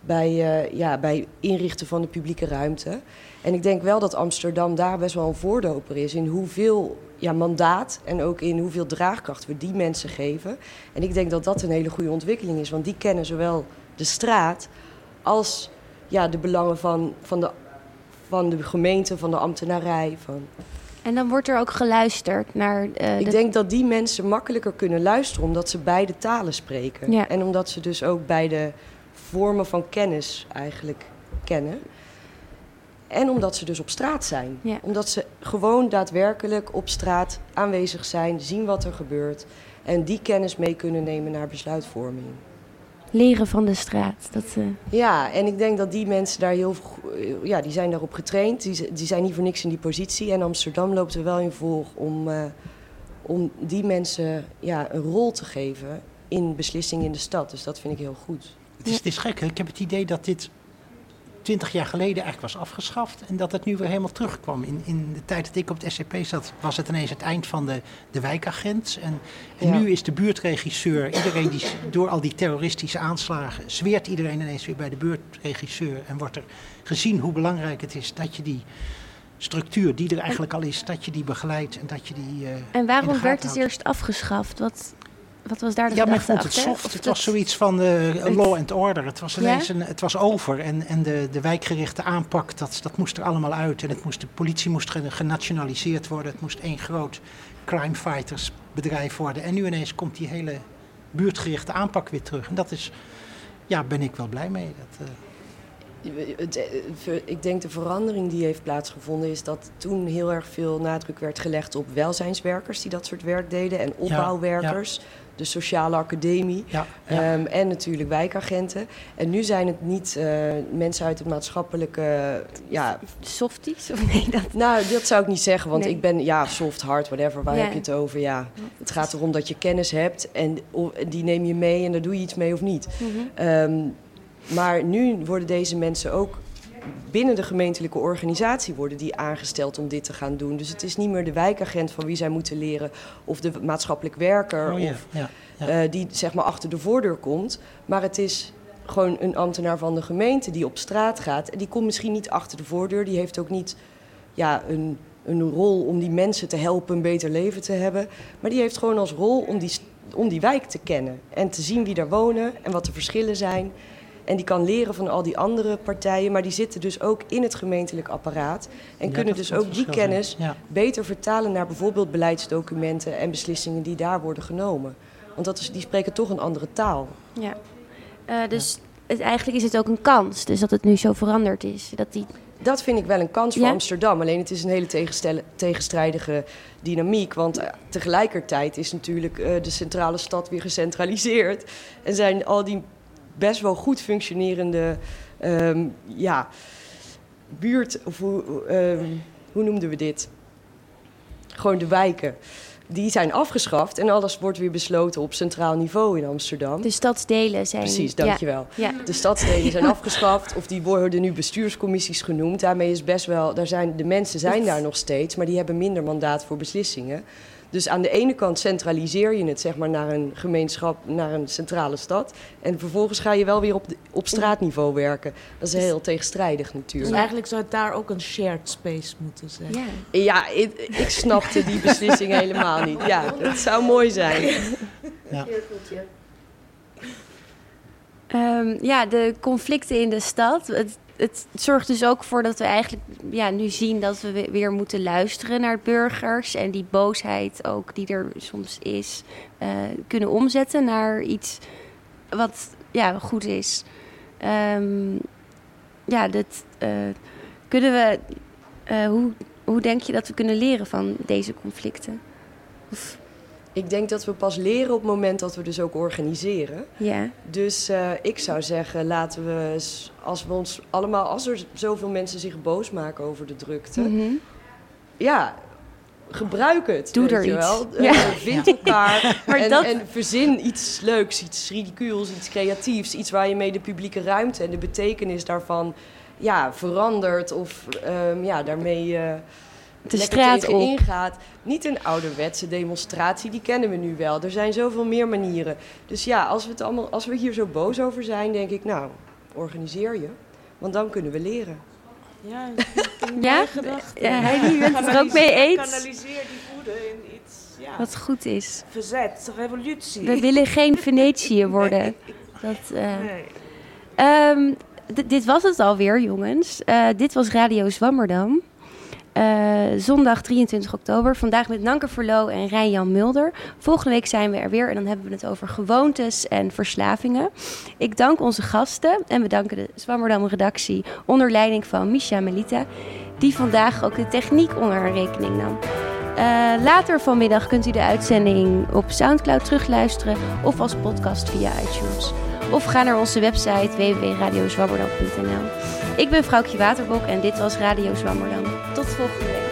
Speaker 3: bij, uh, ja, bij inrichten van de publieke ruimte. En ik denk wel dat Amsterdam daar best wel een voorloper is in hoeveel ja, mandaat en ook in hoeveel draagkracht we die mensen geven. En ik denk dat dat een hele goede ontwikkeling is, want die kennen zowel de straat als ja, de belangen van, van, de, van de gemeente, van de ambtenarij. Van...
Speaker 2: En dan wordt er ook geluisterd naar. Uh,
Speaker 3: ik
Speaker 2: de...
Speaker 3: denk dat die mensen makkelijker kunnen luisteren omdat ze beide talen spreken.
Speaker 2: Ja.
Speaker 3: En omdat ze dus ook beide vormen van kennis eigenlijk kennen. En omdat ze dus op straat zijn.
Speaker 2: Ja.
Speaker 3: Omdat ze gewoon daadwerkelijk op straat aanwezig zijn, zien wat er gebeurt. En die kennis mee kunnen nemen naar besluitvorming.
Speaker 2: Leren van de straat. Dat, uh...
Speaker 3: Ja, en ik denk dat die mensen daar heel ja, die zijn daarop getraind. Die, die zijn niet voor niks in die positie. En Amsterdam loopt er wel in volg om, uh, om die mensen ja, een rol te geven in beslissingen in de stad. Dus dat vind ik heel goed.
Speaker 8: Het is, het is gek, hè? ik heb het idee dat dit twintig jaar geleden eigenlijk was afgeschaft en dat het nu weer helemaal terugkwam. In, in de tijd dat ik op het SCP zat, was het ineens het eind van de, de wijkagent. En, en
Speaker 3: Ja.
Speaker 8: nu is de buurtregisseur, iedereen die door al die terroristische aanslagen, zweert iedereen ineens weer bij de buurtregisseur. En wordt er gezien hoe belangrijk het is dat je die structuur die er eigenlijk al is, dat je die begeleidt en dat je die. eh,
Speaker 2: En waarom werd het
Speaker 8: houdt.
Speaker 2: eerst afgeschaft? Wat, wat was daar de
Speaker 8: Ja, men
Speaker 2: gedachte
Speaker 8: vond het
Speaker 2: achter?
Speaker 8: soft.
Speaker 2: Of
Speaker 8: Het was zoiets van eh,
Speaker 2: Het-
Speaker 8: law and order. Het was
Speaker 2: Ja?
Speaker 8: ineens een, het was over. En, en de, de wijkgerichte aanpak, dat, dat moest er allemaal uit. En het moest, de politie moest ge- genationaliseerd worden. Het moest één groot crime fighters bedrijf worden. En nu ineens komt die hele buurtgerichte aanpak weer terug. En dat is, ja, ben ik wel blij mee. Dat, eh,
Speaker 3: eh, Ik denk de verandering die heeft plaatsgevonden is dat toen heel erg veel nadruk werd gelegd op welzijnswerkers die dat soort werk deden en opbouwwerkers. De sociale academie
Speaker 8: Ja, ja.
Speaker 3: ehm, en natuurlijk wijkagenten. En nu zijn het niet eh, mensen uit het maatschappelijke. ja,
Speaker 2: Softies? Of nee, dat...
Speaker 3: Nou, dat zou ik niet zeggen, want
Speaker 2: Nee.
Speaker 3: ik ben ja, soft, hard, whatever. Waar
Speaker 2: Ja.
Speaker 3: heb je het over? Ja, het gaat erom dat je kennis hebt en die neem je mee en daar doe je iets mee of niet.
Speaker 2: Mhm.
Speaker 3: Ehm, maar nu worden deze mensen ook binnen de gemeentelijke organisatie worden die aangesteld om dit te gaan doen. Dus het is niet meer de wijkagent van wie zij moeten leren of de maatschappelijk werker
Speaker 8: Oh
Speaker 3: of
Speaker 8: ja, ja.
Speaker 3: eh, die zeg maar achter de voordeur komt. Maar het is gewoon een ambtenaar van de gemeente die op straat gaat. En die komt misschien niet achter de voordeur. Die heeft ook niet ja, een, een rol om die mensen te helpen een beter leven te hebben. Maar die heeft gewoon als rol om die, om die wijk te kennen. En te zien wie daar wonen en wat de verschillen zijn. En die kan leren van al die andere partijen. Maar die zitten dus ook in het gemeentelijk apparaat. En
Speaker 8: Ja,
Speaker 3: kunnen dus ook die kennis
Speaker 8: Ja.
Speaker 3: beter vertalen naar bijvoorbeeld beleidsdocumenten en beslissingen die daar worden genomen. Want dat is, die spreken toch een andere taal.
Speaker 2: Ja. Eh, dus het, eigenlijk is het ook een kans, dus dat het nu zo veranderd is. Dat die...
Speaker 3: Dat vind ik wel een kans voor
Speaker 2: Ja?
Speaker 3: Amsterdam. Alleen het is een hele tegenstrijdige dynamiek. Want eh, tegelijkertijd is natuurlijk eh, de centrale stad weer gecentraliseerd. En zijn al die best wel goed functionerende ehm, ja, buurt... Of hoe, ehm, hoe noemden we dit? Gewoon de wijken. Die zijn afgeschaft en alles wordt weer besloten op centraal niveau in Amsterdam.
Speaker 2: De stadsdelen zijn...
Speaker 3: Precies, dankjewel.
Speaker 2: Ja. Ja.
Speaker 3: De stadsdelen zijn afgeschaft of die worden nu bestuurscommissies genoemd. Daarmee is best wel, daar zijn, de mensen zijn daar nog steeds, maar die hebben minder mandaat voor beslissingen. Dus aan de ene kant centraliseer je het zeg maar, naar een gemeenschap, naar een centrale stad. En vervolgens ga je wel weer op, de- op straatniveau werken. Dat is heel tegenstrijdig
Speaker 15: Dus
Speaker 3: natuurlijk.
Speaker 15: eigenlijk zou het daar ook een shared space moeten zijn.
Speaker 2: Ja.
Speaker 3: Ja, ik, ik snapte die beslissing helemaal niet. Ja, het zou mooi zijn.
Speaker 8: Ja.
Speaker 2: Ehm, ja, de conflicten in de stad. Het, het zorgt dus ook voor dat we eigenlijk ja, nu zien dat we we- weer moeten luisteren naar burgers. En die boosheid ook die er soms is, eh, kunnen omzetten naar iets wat ja, goed is. Ehm, ja, dat eh, kunnen we. eh, hoe, hoe denk je dat we kunnen leren van deze conflicten? Of,
Speaker 3: Ik denk dat we pas leren op het moment dat we dus ook organiseren.
Speaker 2: ja.
Speaker 3: Dus eh, ik zou zeggen, laten we, als we ons allemaal, als er zoveel mensen zich boos maken over de drukte,
Speaker 2: Mhm.
Speaker 3: ja, gebruik het.
Speaker 2: Doe er iets.
Speaker 3: Wel.
Speaker 2: Ja.
Speaker 3: Eh, vind elkaar en,
Speaker 2: dat-
Speaker 3: en verzin iets leuks, iets ridicules, iets creatiefs, iets waar je mee de publieke ruimte en de betekenis daarvan ja, verandert of ehm, ja, daarmee eh
Speaker 2: De
Speaker 3: lekker
Speaker 2: straat op.
Speaker 3: ingaat. Niet een ouderwetse demonstratie, die kennen we nu wel. Er zijn zoveel meer manieren. Dus ja, als we, het allemaal, als we hier zo boos over zijn, denk ik, nou, organiseer je. Want dan kunnen we leren.
Speaker 15: Ja,
Speaker 2: Ja?
Speaker 15: gedachten.
Speaker 2: Ja, Heidi, bent het er ook mee eens?
Speaker 15: Kanaliseer die woede in iets ja,
Speaker 2: Wat goed is.
Speaker 15: verzet, revolutie.
Speaker 2: We willen geen Venetië worden. Dat, eh,
Speaker 15: Nee.
Speaker 2: Ehm, dit was het alweer, jongens. Eh, dit was Radio Zwammerdam. Eh, zondag 23 oktober. Vandaag met Nanke Verloo en Rijn-Jan Mulder. Volgende week zijn we er weer en dan hebben we het over gewoontes en verslavingen. Ik dank onze gasten en we danken de Zwammerdam-redactie onder leiding van Misha Melita, die vandaag ook de techniek onder haar rekening nam. Eh, later vanmiddag kunt u de uitzending op Soundcloud terugluisteren of als podcast via iTunes. Of ga naar onze website www.radiozwammerdam.nl. Ik ben Vrouwtje Waterbok en dit was Radio Zwammerdam. Tot.